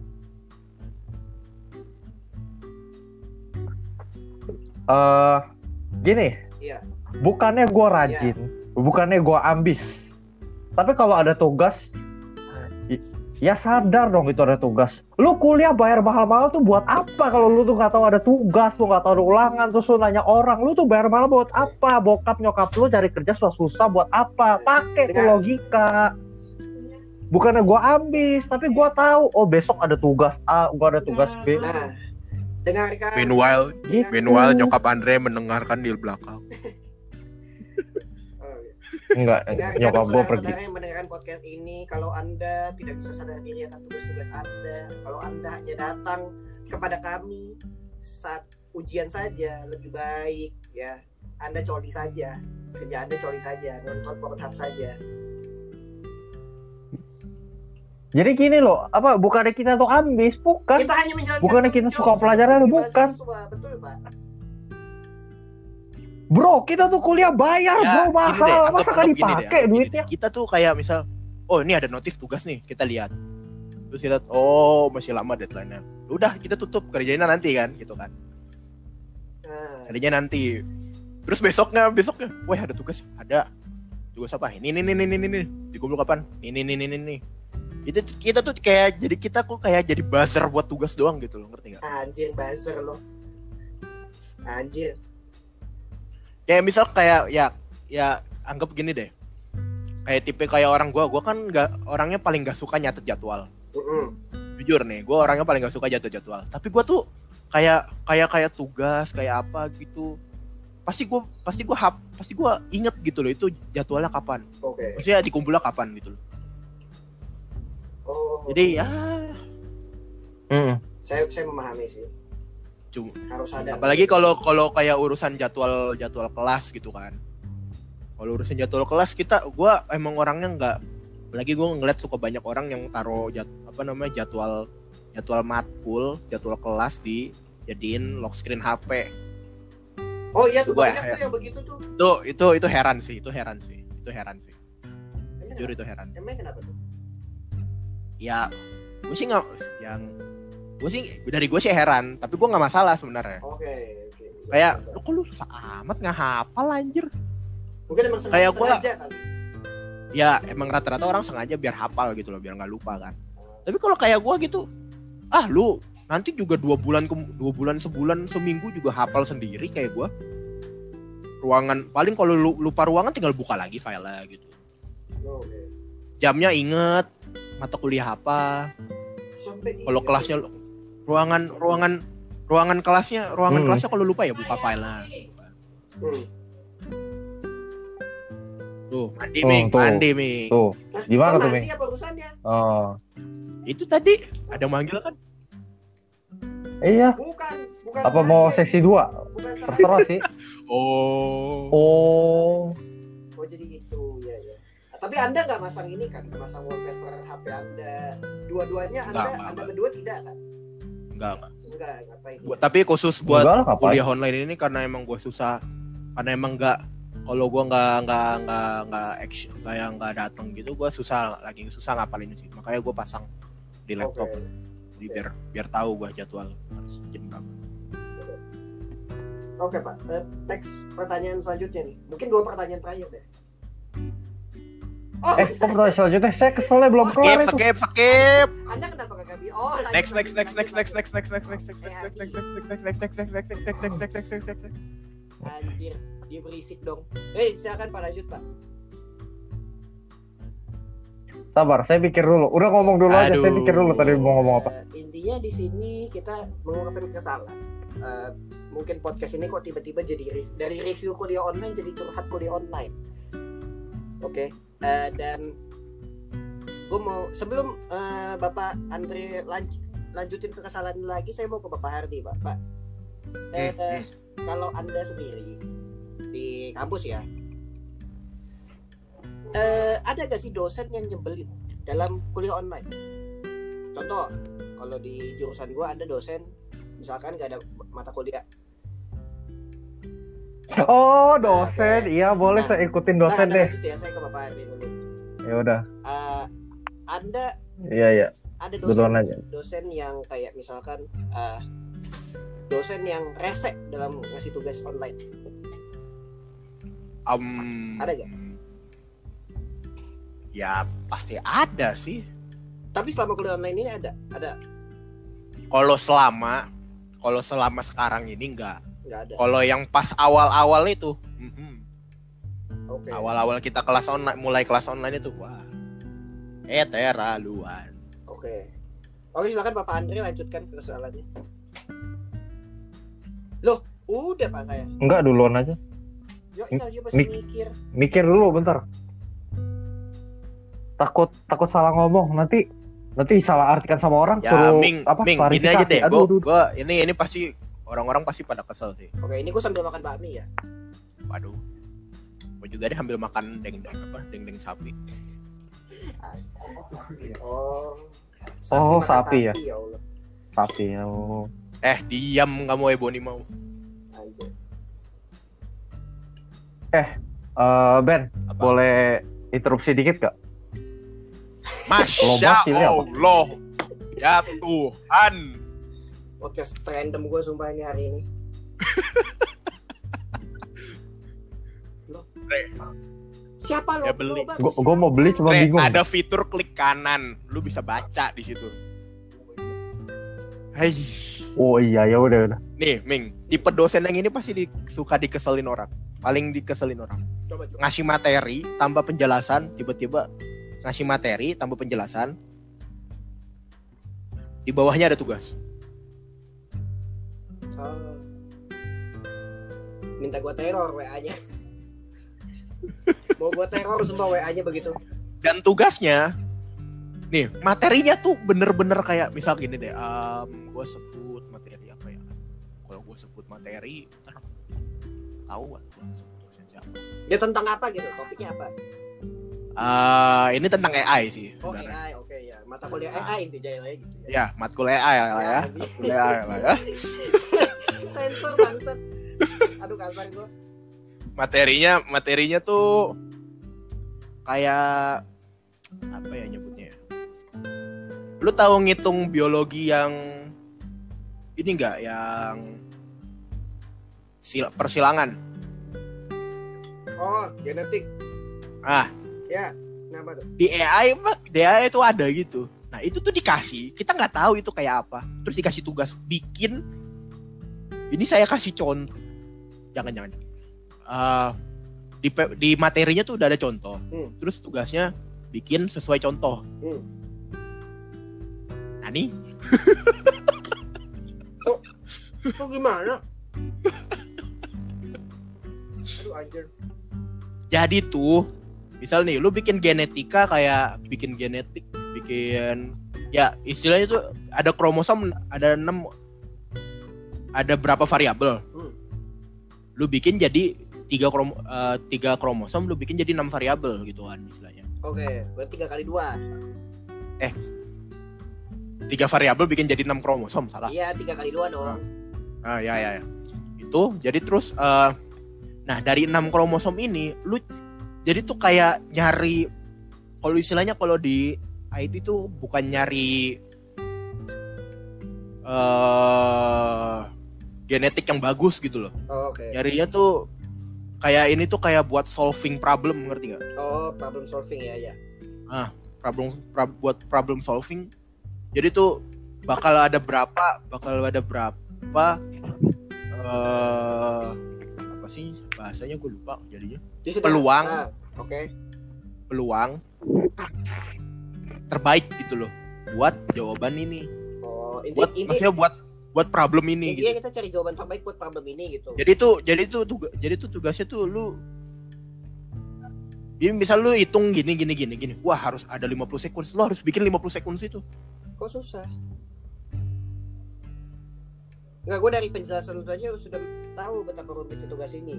Eh gini. Iya. Bukannya gue rajin, bukannya gue ambis. Tapi kalau ada tugas, ya sadar dong itu ada tugas. Lu kuliah bayar mahal-mahal tuh buat apa kalau lu tuh nggak tahu ada tugas, lu nggak tahu ada ulangan, terus lu nanya orang, lu tuh bayar mahal buat apa? Bokap nyokap lu cari kerja susah-susah buat apa? Pakai tuh logika. bukannya gua ambis, tapi gua tahu oh besok ada tugas A, gua ada tugas B. Nah, dengarkan. Meanwhile, Gitu. meanwhile nyokap Andre mendengarkan di belakang. Enggak, Dengarkan nyokap gua pergi. saudara-saudara yang mendengarkan podcast ini, kalau anda tidak bisa sadar diri akan tugas-tugas anda, kalau anda hanya datang kepada kami saat ujian saja lebih baik ya. Anda coli saja, kerja anda coli saja, nonton Pornhub saja. Jadi gini loh, apa bukannya kita tuh ambis, bukan? Kita hanya Bukannya kita suka pelajaran, bukan. betul pak. Bro, kita tuh kuliah bayar, bro, Ya, deh, mahal. anggap- Masa anggap kan deh, dipakai duitnya? deh. Kita tuh kayak misal, oh ini ada notif tugas nih, kita lihat. Terus kita, oh masih lama deadline-nya. Udah, kita tutup kerjainnya nanti kan, gitu kan. Nah, Kerjanya nanti. Terus besoknya, besoknya, wah ada tugas, ada. Tugas apa? Ini, ini, ini, ini, ini, ini. Dikumpul kapan? Ini, ini, ini, ini, ini. Itu kita tuh kayak jadi kita kok kayak jadi buzzer buat tugas doang gitu loh, ngerti nggak? anjir buzzer lo. Anjir. Kayak misal kayak ya ya anggap gini deh kayak tipe kayak orang gua gua kan nggak orangnya paling gak suka nyatet jadwal Mm-mm. jujur nih gua orangnya paling gak suka jatuh jadwal tapi gua tuh kayak kayak kayak tugas kayak apa gitu pasti gua pasti gua hap pasti gua inget gitu loh itu jadwalnya kapan Oke. maksudnya dikumpulnya kapan gitu loh Oh. jadi ya Mm. saya saya memahami sih. Cuma Harus ada. apalagi kalau kalau kayak urusan jadwal jadwal kelas gitu kan kalau urusan jadwal kelas kita gua emang orangnya nggak lagi gua ngeliat suka banyak orang yang taruh jad, apa namanya jadwal jadwal matkul jadwal kelas di jadiin lock screen HP Oh iya tuh Gua- banyak tuh yang begitu tuh. itu itu itu heran sih itu heran sih itu heran sih jujur itu heran Emang kenapa tuh? ya gue sih nggak yang gue sih dari gue sih heran tapi gue nggak masalah sebenarnya Oke. oke. kayak lu kok lu susah amat nggak hafal anjir mungkin emang sengaja, kayak sengaja kali. ya emang rata-rata orang sengaja biar hafal gitu loh biar nggak lupa kan tapi kalau kayak gua gitu ah lu nanti juga dua bulan ke dua bulan sebulan seminggu juga hafal sendiri kayak gua ruangan paling kalau lu lupa ruangan tinggal buka lagi filenya gitu Oke. jamnya inget mata kuliah apa kalau kelasnya ruangan ruangan ruangan kelasnya ruangan Hmm. kelasnya kalau lupa ya buka filenya Hmm. tuh mandi Tuh, ming tuh. mandi ming Tuh, Gimana tuh, mati Mi? apa urusannya? oh. itu tadi ada manggil kan Iya, Bukan, bukan. apa mau sesi 2? Bukan saya. Terserah sih. oh Oh. Oh jadi itu ya ya. Tapi anda nggak masang ini kan, nggak masang wallpaper HP anda. Dua-duanya anda, anda berdua tidak kan? Enggak enggak Enggak, ngapain? Buat- tapi khusus buat Enggak kuliah online ini karena emang gue susah. Karena emang nggak kalau gue nggak nggak nggak nggak action nggak yang nggak datang gitu gue susah lagi susah ngapalin sih. Makanya gue pasang di laptop. Jadi biar biar tahu gue jadwal harus jam berapa. Oke pak, Eh, next pertanyaan selanjutnya nih. Mungkin dua pertanyaan terakhir deh. Oh, Eh, kok pertanyaan selanjutnya? Saya keselnya belum skip kelar itu. skip skip anda kenapa kagak bi? Oh, next next next next next next next next next next Eh, next next next next next next next next next next next next next next next Anjir, dia berisik dong. Eh, silakan Pak lanjut Pak. Sabar, saya pikir dulu. Udah ngomong dulu aja, saya Aduh. pikir dulu tadi mau ngomong apa. Eh, intinya di sini kita mengungkapkan kesalahan. Eh, mungkin podcast ini kok tiba-tiba jadi dari review kuliah online jadi curhat kuliah online. Oke, eh, dan gue mau sebelum eh, Bapak Andre lanj- lanjutin ke kesalahan lagi, saya mau ke Bapak Hardi, Bapak. Eh, Hmm, eh, kalau anda sendiri di kampus ya, eh, ada gak sih dosen yang nyebelin dalam kuliah online? Contoh, kalau di jurusan gua ada dosen, misalkan gak ada mata kuliah. Oh, dosen. Iya, boleh Nah. saya ikutin Nah, dosen Anda deh. lanjut ya, saya ke Bapak Ardi dulu. Ya udah. Eh, anda Iya, iya. ada dosen, aja. dosen yang kayak misalkan eh, dosen yang resek dalam ngasih tugas online. um, Ada nggak? ya pasti ada sih Tapi selama kuliah online ini ada, ada kalau selama kalau selama sekarang ini enggak nggak ada? kalau yang pas awal-awal itu mhm. Oke. awal-awal kita kelas online mulai kelas online itu wah Keterlaluan. Oke. Oke, silakan Bapak Andre lanjutkan persoalannya. Loh, udah Pak saya. Enggak duluan aja. Yo, iya, dia masih Mik- mikir. Mikir dulu bentar. Takut takut salah ngomong nanti nanti salah artikan sama orang Ya, suruh Ming, apa Ming, gini aja deh. Aduh, Gua, aduh. gua ini ini pasti orang-orang pasti pada kesel sih. Oke, ini gue sambil makan bakmi ya. Waduh. Gua juga deh ambil makan deng-deng apa? Deng-deng sapi. Oh. Oh, makan sapi ya? ya Allah. Tapi oh. Eh, diam kamu Ebony mau. Anjir. Eh, Ben, Apa? boleh interupsi dikit gak? Masya apa? Allah. Ya Tuhan. Podcast random gue sumpah ini hari ini. Re. Siapa lo? Ya, beli. Lo? Gue gue mau beli cuma Re, bingung. ada fitur klik kanan. Lu bisa baca di situ. Hai. Oh iya ya udah udah. Nih, Ming, tipe dosen yang ini pasti di- suka dikeselin orang. Paling dikeselin orang. Coba coba. Ngasih materi tambah penjelasan, tiba-tiba ngasih materi tambah penjelasan. Di bawahnya ada tugas. Oh. Minta gua teror WA-nya. Mau gua teror sumpah WA-nya begitu. Dan tugasnya nih, materinya tuh bener-bener kayak misal gini deh, gue sebut materi apa ya? Kalau gue sebut materi, tahu gua sebut dosen siapa. Dia tentang apa gitu? Topiknya apa? Ah, ini tentang AI sih. Oh sebenarnya. AI, oke ya. Mata kuliah AI intinya ya gitu ya. Ya, matkul AI lah ya. Matkul AI lah ya. Sensor bangsat. Aduh kasar gua. Materinya, materinya tuh kayak apa ya nyebutnya? ya? Lu tahu ngitung biologi yang ini enggak yang sil- persilangan? Oh, genetik. Ah, Ya, kenapa tuh? di AI di AI itu ada gitu. Nah, itu tuh dikasih, kita nggak tahu itu kayak apa. Terus dikasih tugas bikin ini saya kasih contoh. Jangan jangan. Eh, di di materinya tuh udah ada contoh. Hmm. Terus tugasnya bikin sesuai contoh. Hmm. Nah, nih Kok gimana? Aduh anjir. jadi tuh misal nih lu bikin genetika kayak bikin genetik, bikin ya istilahnya tuh ada kromosom ada 6 ada berapa variabel. Hmm. Lu bikin jadi tiga krom eh, tiga kromosom lu bikin jadi enam variabel gitu kan istilahnya. Oke, berarti tiga kali dua. Tiga variabel bikin jadi enam kromosom salah. Iya, tiga kali dua dong. Ah ya ya ya. Itu jadi terus eh, nah dari enam kromosom ini lu jadi tuh kayak nyari kalau istilahnya kalau di IT tuh bukan nyari eh genetik yang bagus gitu loh. Oh, Oke. Nyarinya tuh kayak ini tuh kayak buat solving problem ngerti nggak? Oh, problem solving ya ya. Problem pra- buat problem solving. Jadi tuh bakal ada berapa bakal ada berapa eh apa sih bahasanya gue lupa jadinya Di sini- Peluang. Ah, Oke. peluang terbaik gitu loh buat jawaban ini Oh, inti, buat inti, maksudnya buat buat problem ini intinya gitu kita cari jawaban terbaik buat problem ini gitu. jadi tuh jadi tuh tuga- jadi tuh tugasnya tuh lu jadi misal lu hitung gini gini gini gini wah harus ada 50 seconds lu harus bikin 50 seconds itu Kok susah? Enggak, gue dari penjelasan itu aja sudah tahu betapa rumitnya tugas ini.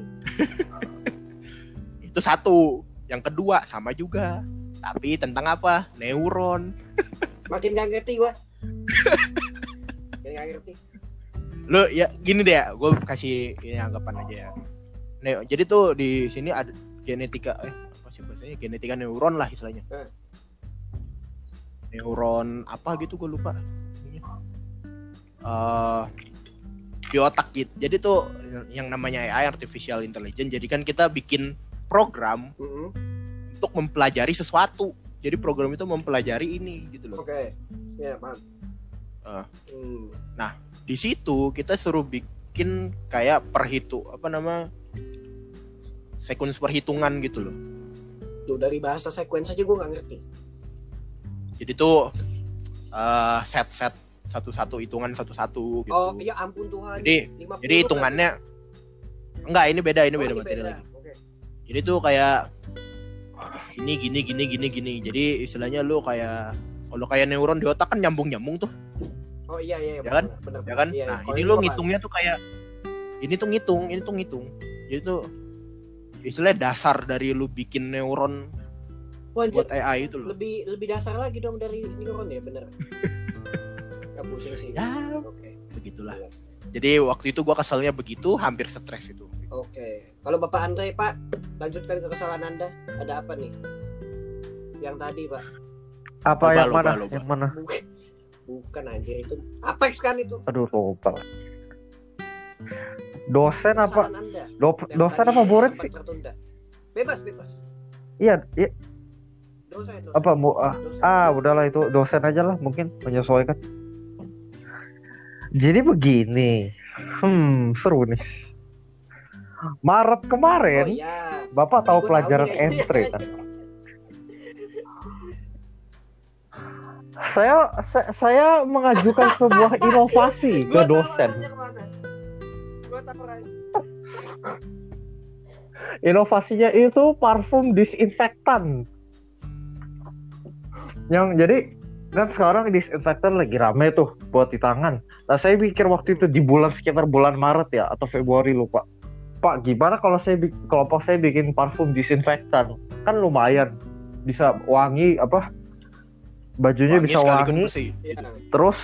itu satu yang kedua sama juga tapi tentang apa neuron Makin gak ngerti gue. Makin gak ngerti. Lu ya gini deh gue kasih ini anggapan aja ya Neo, jadi tuh di sini ada genetika eh apa sih bahasanya genetika neuron lah istilahnya Eh. neuron apa gitu gue lupa eh di otak gitu jadi tuh yang namanya AI artificial intelligence jadi kan kita bikin program Mm-mm. untuk mempelajari sesuatu jadi program itu mempelajari ini gitu loh Oke. Ya, paham. Ah. Hmm. Di situ kita suruh bikin kayak perhitu apa nama sequence perhitungan gitu loh Tuh dari bahasa sequence aja gue gak ngerti. Jadi tuh eh, set-set satu-satu hitungan satu-satu gitu. Oh, iya ampun Tuhan. Jadi- 50 Jadi hitungannya enggak ini beda ini kan? Oh, beda materi beda. lagi. Oke. Jadi tuh kayak ini gini gini gini gini. Jadi istilahnya lu kayak kalau kayak neuron di otak kan nyambung-nyambung tuh, Oh iya iya, Ya kan? benar, ya kan? Iya, nah, ini apa? ngitungnya tuh kayak ini tuh ngitung, ini tuh ngitung. Jadi tuh istilahnya dasar dari lu bikin neuron Wah, anjir, buat AI itu loh. lebih lebih dasar lagi dong dari neuron ya, bener. Gak pusing sih. Ya, Oke. begitulah. Jadi waktu itu gua keselnya begitu, hampir stres itu. Oke. Kalau Bapak Andre, Pak, lanjutkan ke kesalahan Anda. Ada apa nih? Yang tadi, Pak. Apa Loba, yang loba, mana? loba. Yang mana? Bukan. Bukan anjir itu. Apex kan itu. Aduh lupa. Dosen apa? Anda. Do- dosen apa murid sih? tertunda. Bebas, bebas. Iya, iya. Dosen, dosen. apa mu ah, Dosen. ah udahlah itu dosen aja lah mungkin menyesuaikan. Jadi begini, hmm seru nih. Maret Oh kemarin, iya. Bapak tahu pelajaran nih. entry kan? Saya saya, saya mengajukan sebuah inovasi ke dosen. Inovasinya itu parfum disinfektan. Yang jadi kan sekarang disinfektan lagi rame tuh buat di tangan. Nah saya pikir waktu itu di bulan sekitar bulan Maret ya atau Februari lupa. Pak gimana kalau saya kelompok saya bikin parfum disinfektan kan lumayan bisa wangi apa bajunya Wangi bisa wangi. bersih. Iya. terus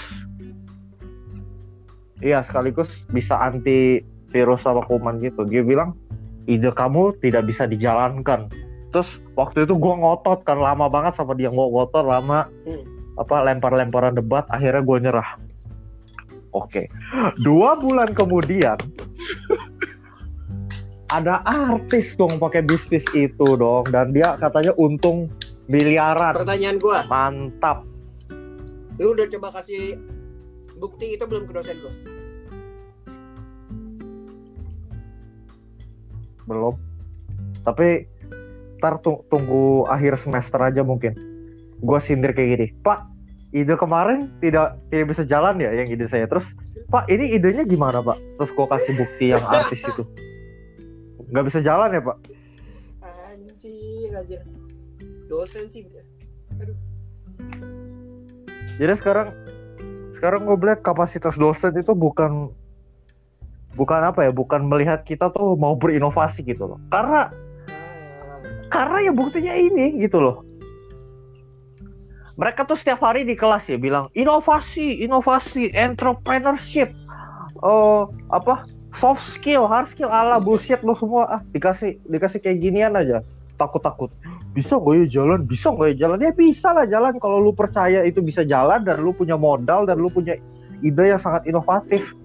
iya sekaligus bisa anti virus sama kuman gitu. Dia bilang ide kamu tidak bisa dijalankan. Terus waktu itu gua ngotot kan lama banget sama dia. Gua ngotot lama Hmm. apa lempar-lemparan debat akhirnya gua nyerah. Oke. Dua bulan kemudian ada artis dong pakai bisnis itu dong. Dan dia katanya untung miliaran Pertanyaan gua, mantap. Lu udah coba kasih bukti itu belum ke dosen lu? belum. Tapi ntar tu- tunggu akhir semester aja mungkin. Gue sindir kayak gini. Pak ide kemarin tidak tidak bisa jalan ya yang ide saya? Terus pak ini idenya gimana pak? Terus gue kasih bukti yang artis itu. Nggak bisa jalan ya pak? Anjir, anjir. Dosen sih. jadi sekarang sekarang gue lihat kapasitas dosen itu bukan bukan apa ya bukan melihat kita tuh mau berinovasi gitu loh. Karena karena ya buktinya ini gitu loh. Mereka tuh setiap hari di kelas ya bilang inovasi inovasi entrepreneurship oh apa soft skill hard skill ala bullshit lo semua. Ah dikasih dikasih kayak ginian aja takut takut bisa gue ya jalan? Bisa gue ya jalan? Ya bisa lah jalan. Kalau lu percaya itu bisa jalan dan lu punya modal dan lu punya ide yang sangat inovatif.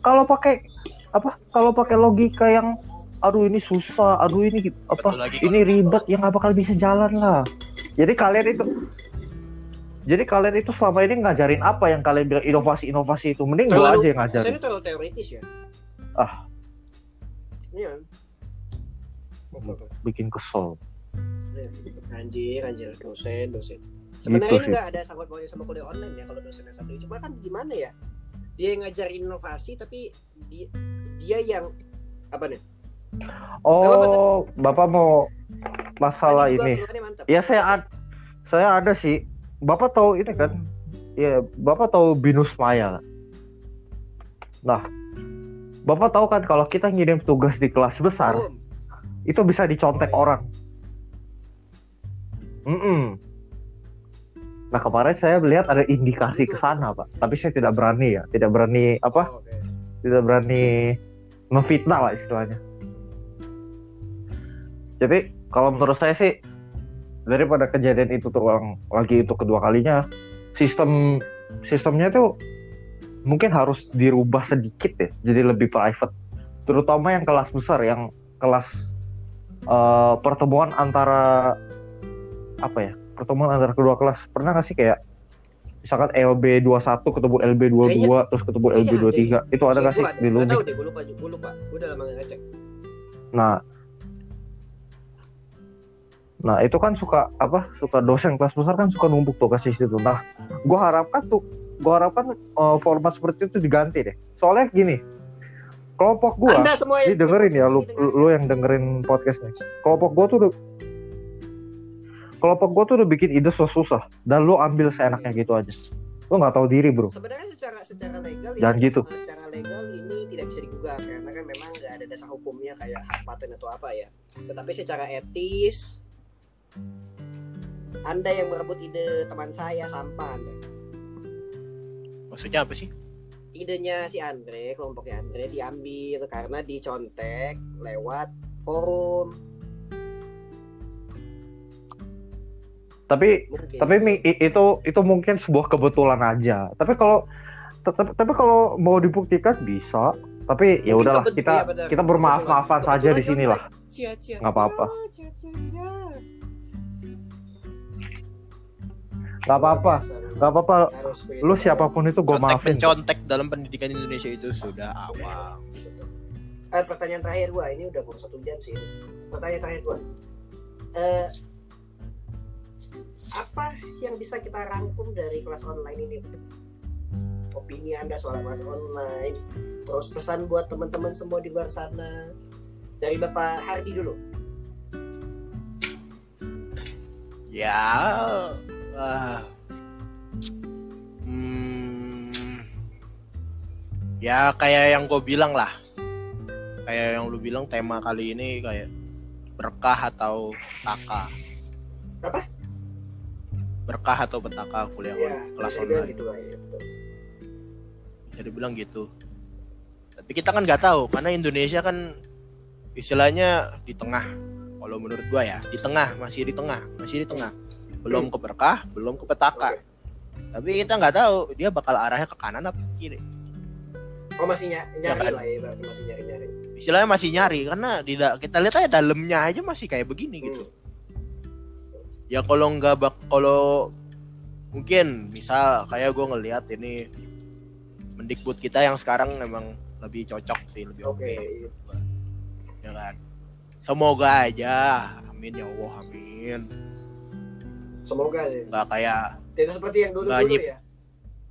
Kalau pakai apa? Kalau pakai logika yang aduh ini susah aduh ini apa? Lagi. ini ribet ya nggak bakal bisa jalan lah. Jadi kalian itu jadi kalian itu selama ini ngajarin apa yang kalian bilang inovasi inovasi itu? Mending Terlalu- aja yang ngajarin. terlalu teoritis ya? Ah. Iya. Oke. bikin kesel Iya. Anjir, anjir, dosen, dosen. Gitu Sebenarnya ini sih. nggak ada sangkut pautnya sama kuliah online ya kalau dosen yang satu ini. Cuma kan gimana ya? Dia yang ngajarin inovasi tapi dia, dia yang apa nih? oh bapak mau masalah ini ya saya ad- saya ada sih bapak tahu ini kan ya bapak tahu binus maya nah bapak tahu kan kalau kita ngirim tugas di kelas besar Tahu. Itu bisa dicontek Oh, iya. orang. Mm-mm. Nah kemarin saya melihat ada indikasi ke sana pak, tapi saya tidak berani ya, tidak berani apa, Oh, oke. tidak berani memfitnah lah istilahnya. Jadi kalau menurut saya sih daripada kejadian itu terulang lagi itu kedua kalinya, sistem sistemnya tuh mungkin harus dirubah sedikit ya, jadi lebih private, terutama yang kelas besar, yang kelas eh, pertemuan antara apa ya pertemuan antara kedua kelas pernah nggak sih kayak misalkan LB 21 ketemu LB 22 terus ketemu Kayaknya LB 23 itu ada nggak sih di lu tahu deh, gue lupa, gue lupa. Gue udah lama ngecek. nah Nah itu kan suka apa? Suka dosen kelas besar kan suka numpuk tuh kasih situ. Nah, gua harapkan tuh, gua harapkan eh, format seperti itu diganti deh. Soalnya gini, kelompok gua, Anda semua ini dengerin ya, lu, dengerin. lu yang dengerin podcast nih. Kelompok gua tuh udah, kelompok gua tuh udah bikin ide susah-susah dan lu ambil seenaknya gitu aja. Lu nggak tahu diri bro. sebenarnya secara secara legal Jangan ini, gitu. secara legal ini tidak bisa digugat karena kan memang nggak ada dasar hukumnya kayak hak paten atau apa ya tetapi secara etis anda yang merebut ide teman saya sampah anda Maksudnya apa sih? Idenya si Andre kelompoknya Andre diambil karena dicontek lewat forum Tapi mungkin tapi itu itu mungkin sebuah kebetulan aja. Tapi kalau tapi, tapi kalau mau dibuktikan bisa. Tapi ya udahlah kita benar. kita bermaaf-maafan Kebetulan saja di sini lah. Nggak apa-apa. cia, cia, cia. Gak apa-apa, Luar biasa, gak apa-apa. Lu siapa pun itu gue Contek maafin. mencontek dalam pendidikan Indonesia itu sudah awal. Eh, pertanyaan terakhir gua ini udah mau satu jam sih. Pertanyaan terakhir gua. Eh, apa yang bisa kita rangkum dari kelas online ini? Opini anda soal kelas online, terus pesan buat teman-teman semua di luar sana. Dari Bapak Hardi dulu. Ya, ah, hmm, ya kayak yang gue bilang lah, kayak yang lu bilang tema kali ini kayak berkah atau petaka. Apa? Berkah atau petaka kuliah Ya, kelas online. gitu lah ya. betul. Bisa dibilang gitu. Tapi kita kan nggak tahu karena Indonesia kan istilahnya di tengah. Kalau menurut gua ya, di tengah, masih di tengah, masih di tengah. Belum ke berkah, belum ke petaka. Tapi kita nggak tahu dia bakal arahnya ke kanan apa ke kiri. Oh masih Ya nyari kan? lah ya, berarti masih nyari-nyari. Istilahnya masih nyari karena di kita lihat aja dalamnya aja masih kayak begini gitu. Hmm. Ya kalau nggak bak kalau mungkin misal kayak gue ngelihat ini mendikbud kita yang sekarang memang lebih cocok sih lebih oke Oke. ya kan semoga aja amin ya Allah amin Semoga ya. nggak kayak Tidak seperti yang Nggak dulu-dulu nyip. ya.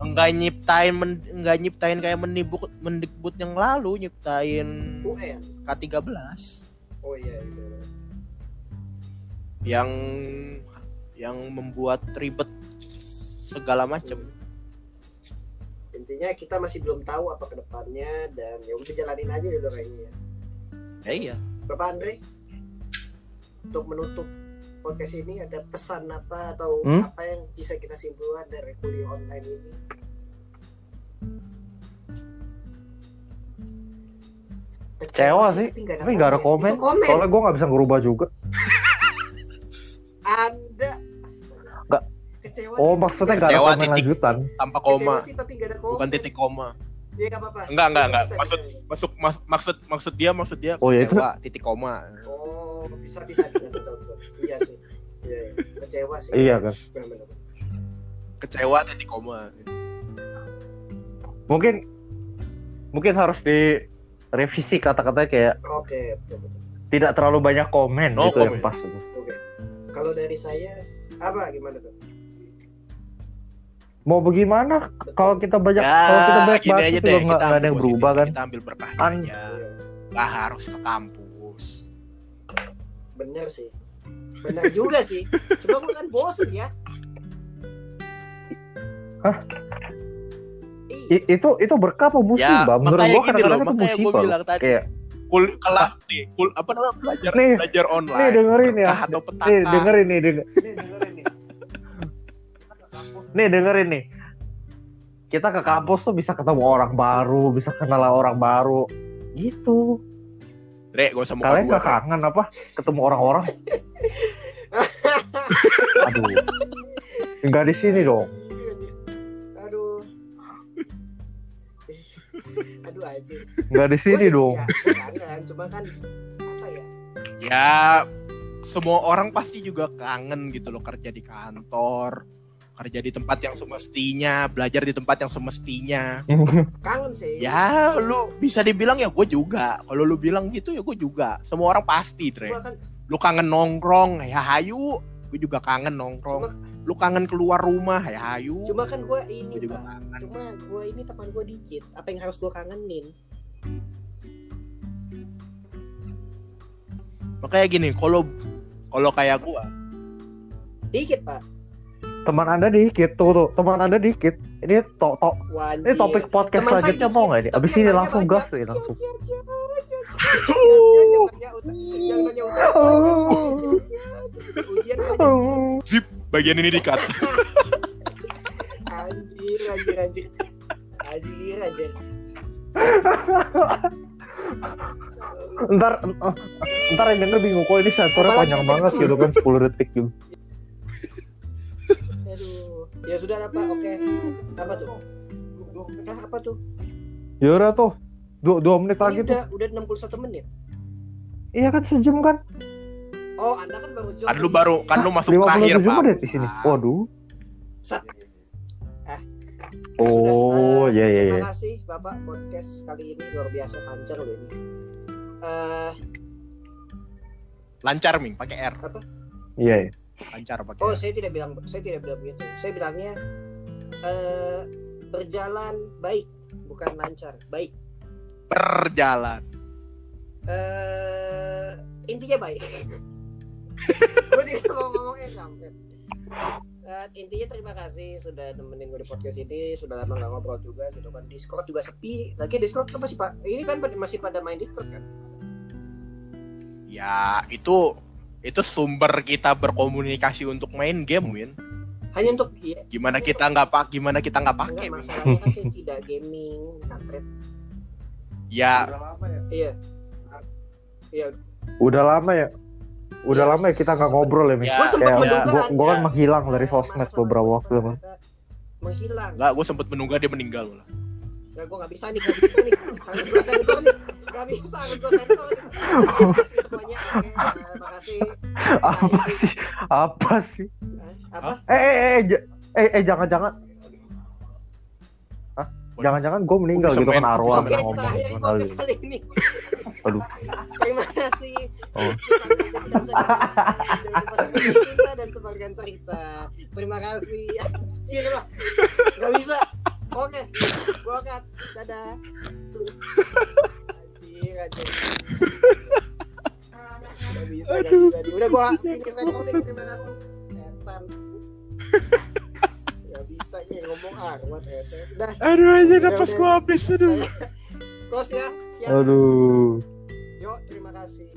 nggak nyiptain men- nyiptain kayak mendikbud mendikbud yang lalu nyiptain UN. K13 Oh iya itu. yang yang membuat ribet segala macam Intinya kita masih belum tahu apa ke depannya dan ya udah jalanin aja dulu kayaknya. ya. ya iya Bapak Andre, untuk menutup podcast ini ada pesan apa atau Hmm? apa yang bisa kita simpulkan dari kuliah online ini? Kecewa sih, Tapi nggak ada komen. Komen. Soalnya gue nggak bisa ngerubah juga. Anda Nggak. kecewa Oh sih, maksudnya nggak ada Kecewa, komen titik. lanjutan. tanpa koma sih tapi nggak ada komen. bukan titik koma Iya nggak apa-apa. Enggak, enggak, enggak. Maksud- bisa. masuk mas- maksud maksud dia maksud dia Oh, ya itu. titik koma Oh bisa bisa bisa betul betul. Iya sih. Iya, iya. kecewa sih. Iya kan. Benar-benar. kecewa titik koma Mungkin mungkin harus direvisi kata-katanya kayak Oke betul betul. tidak terlalu banyak komen No gitu comment. yang pas. Oke. Kalau dari saya apa gimana tuh? Mau bagaimana? Kalau kita banyak ya kalau kita banyak bahas juga nggak ada ambil yang berubah kan? kita ambil berkah An- aja Iya. nggak harus ke kampus Bener sih. Bener juga sih. Cuma gue kan bosen ya. Hah? Iya. I- itu itu berkah apa musibah? ya Menurut loh kadang-kadang itu makanya gue musibah. bilang tadi Kayak kul kelas nih kul apa namanya belajar Nih, belajar online nih dengerin ya. atau petaka Nih dengerin nih, denger, nih dengerin nih. Nih dengerin nih. Kita ke kampus tuh bisa ketemu orang baru, bisa kenal orang baru. Gitu. Dre, gak usah muka Kalian gak kangen apa ketemu orang-orang? Aduh. Enggak di sini dong. Aduh. Aduh aja. Enggak di sini dong. Ya, gua kangen. Cuma kan apa ya? ya semua orang pasti juga kangen gitu loh kerja di kantor kerja di tempat yang semestinya belajar di tempat yang semestinya. Kangen sih. ya lu bisa dibilang ya gue juga. Kalau lu bilang gitu ya gue juga. Semua orang pasti Dre. Gua kan lu kangen nongkrong ya hayu. Gue juga kangen nongkrong. Lu kangen keluar rumah ya hayu. Cuma kan gue ini gue juga Pak. kangen. Cuma gue ini teman gue dikit. Apa yang harus gue kangenin? Makanya gini kalau kalau kayak gua dikit pak Teman Anda dikit tuh tuh, teman Anda dikit. Ini to, to, ini topik podcast Teman saya selanjutnya mau nggak ini? tapi Abis ini langsung gas nih langsung. Banyak. bagian ini dikat anjir anjir anjir anjir anjir Ntar, eh, ntar yang denger bingung kok ini sensornya panjang banget gitu kan 10 detik juga. Ya sudah apa oke apa tuh Hah, apa tuh Ya udah tuh. Dua, dua menit ini lagi tuh. udah udah 61 menit Iya kan sejam kan? oh anda kan baru join kan lu baru kan lu masuk 57 terakhir pak menit di sini. Waduh. Sat. Oh, Sudah, eh, iya iya iya. Terima kasih Bapak podcast kali ini luar biasa lancar loh ini. Eh, lancar ming pakai R Iya. iya. Lancar pakai oh R. saya tidak bilang saya tidak bilang begitu. Saya bilangnya eh berjalan baik, bukan lancar, baik. berjalan Eh intinya baik. gue tidak mau ngomong eh sampai. Eh, intinya terima kasih sudah nemenin gue di podcast ini sudah lama nggak ngobrol juga gitu kan Discord juga sepi lagi Discord apa sih pak ini kan masih pada main Discord kan ya itu itu sumber kita berkomunikasi untuk main game win. Hanya untuk iya, gimana kita nggak pak gimana kita nggak pakai masalahnya kan saya tidak gaming kampret. Ya. Iya. Iya. Udah lama ya. Udah Iya. lama ya kita nggak ngobrol ya. Ya, gue menduga gua, gua kan ya. menghilang dari sosmed beberapa waktu kan. Menghilang. Nggak gue sempet menunggu dia meninggal malah nggak gue nggak bisa nih nggak bisa nih gue nggak bisa harus gue sensor nih Terima kasih semuanya oke eh, terima kasih Apa sih? Apa sih? Eh, apa Eh eh eh eh eh jangan-jangan Hah? Jangan-jangan gue meninggal Bisa gitu kan arwah ngomong gitu podcast kali. kali ini. Aduh. Terima kasih. Oh. Cerita dan sebagian cerita. Terima kasih. Anjir lah. Gak bisa. Oke. Gua cut. Dadah. Gak bisa, gak bisa. Udah gua finish recording. Terima kasih. Setan. Gak bisa nih ngomong arwat. Etet. Udah. aduh aja udah. gue habis aduh close ya. Siap. Aduh. Yuk, terima kasih.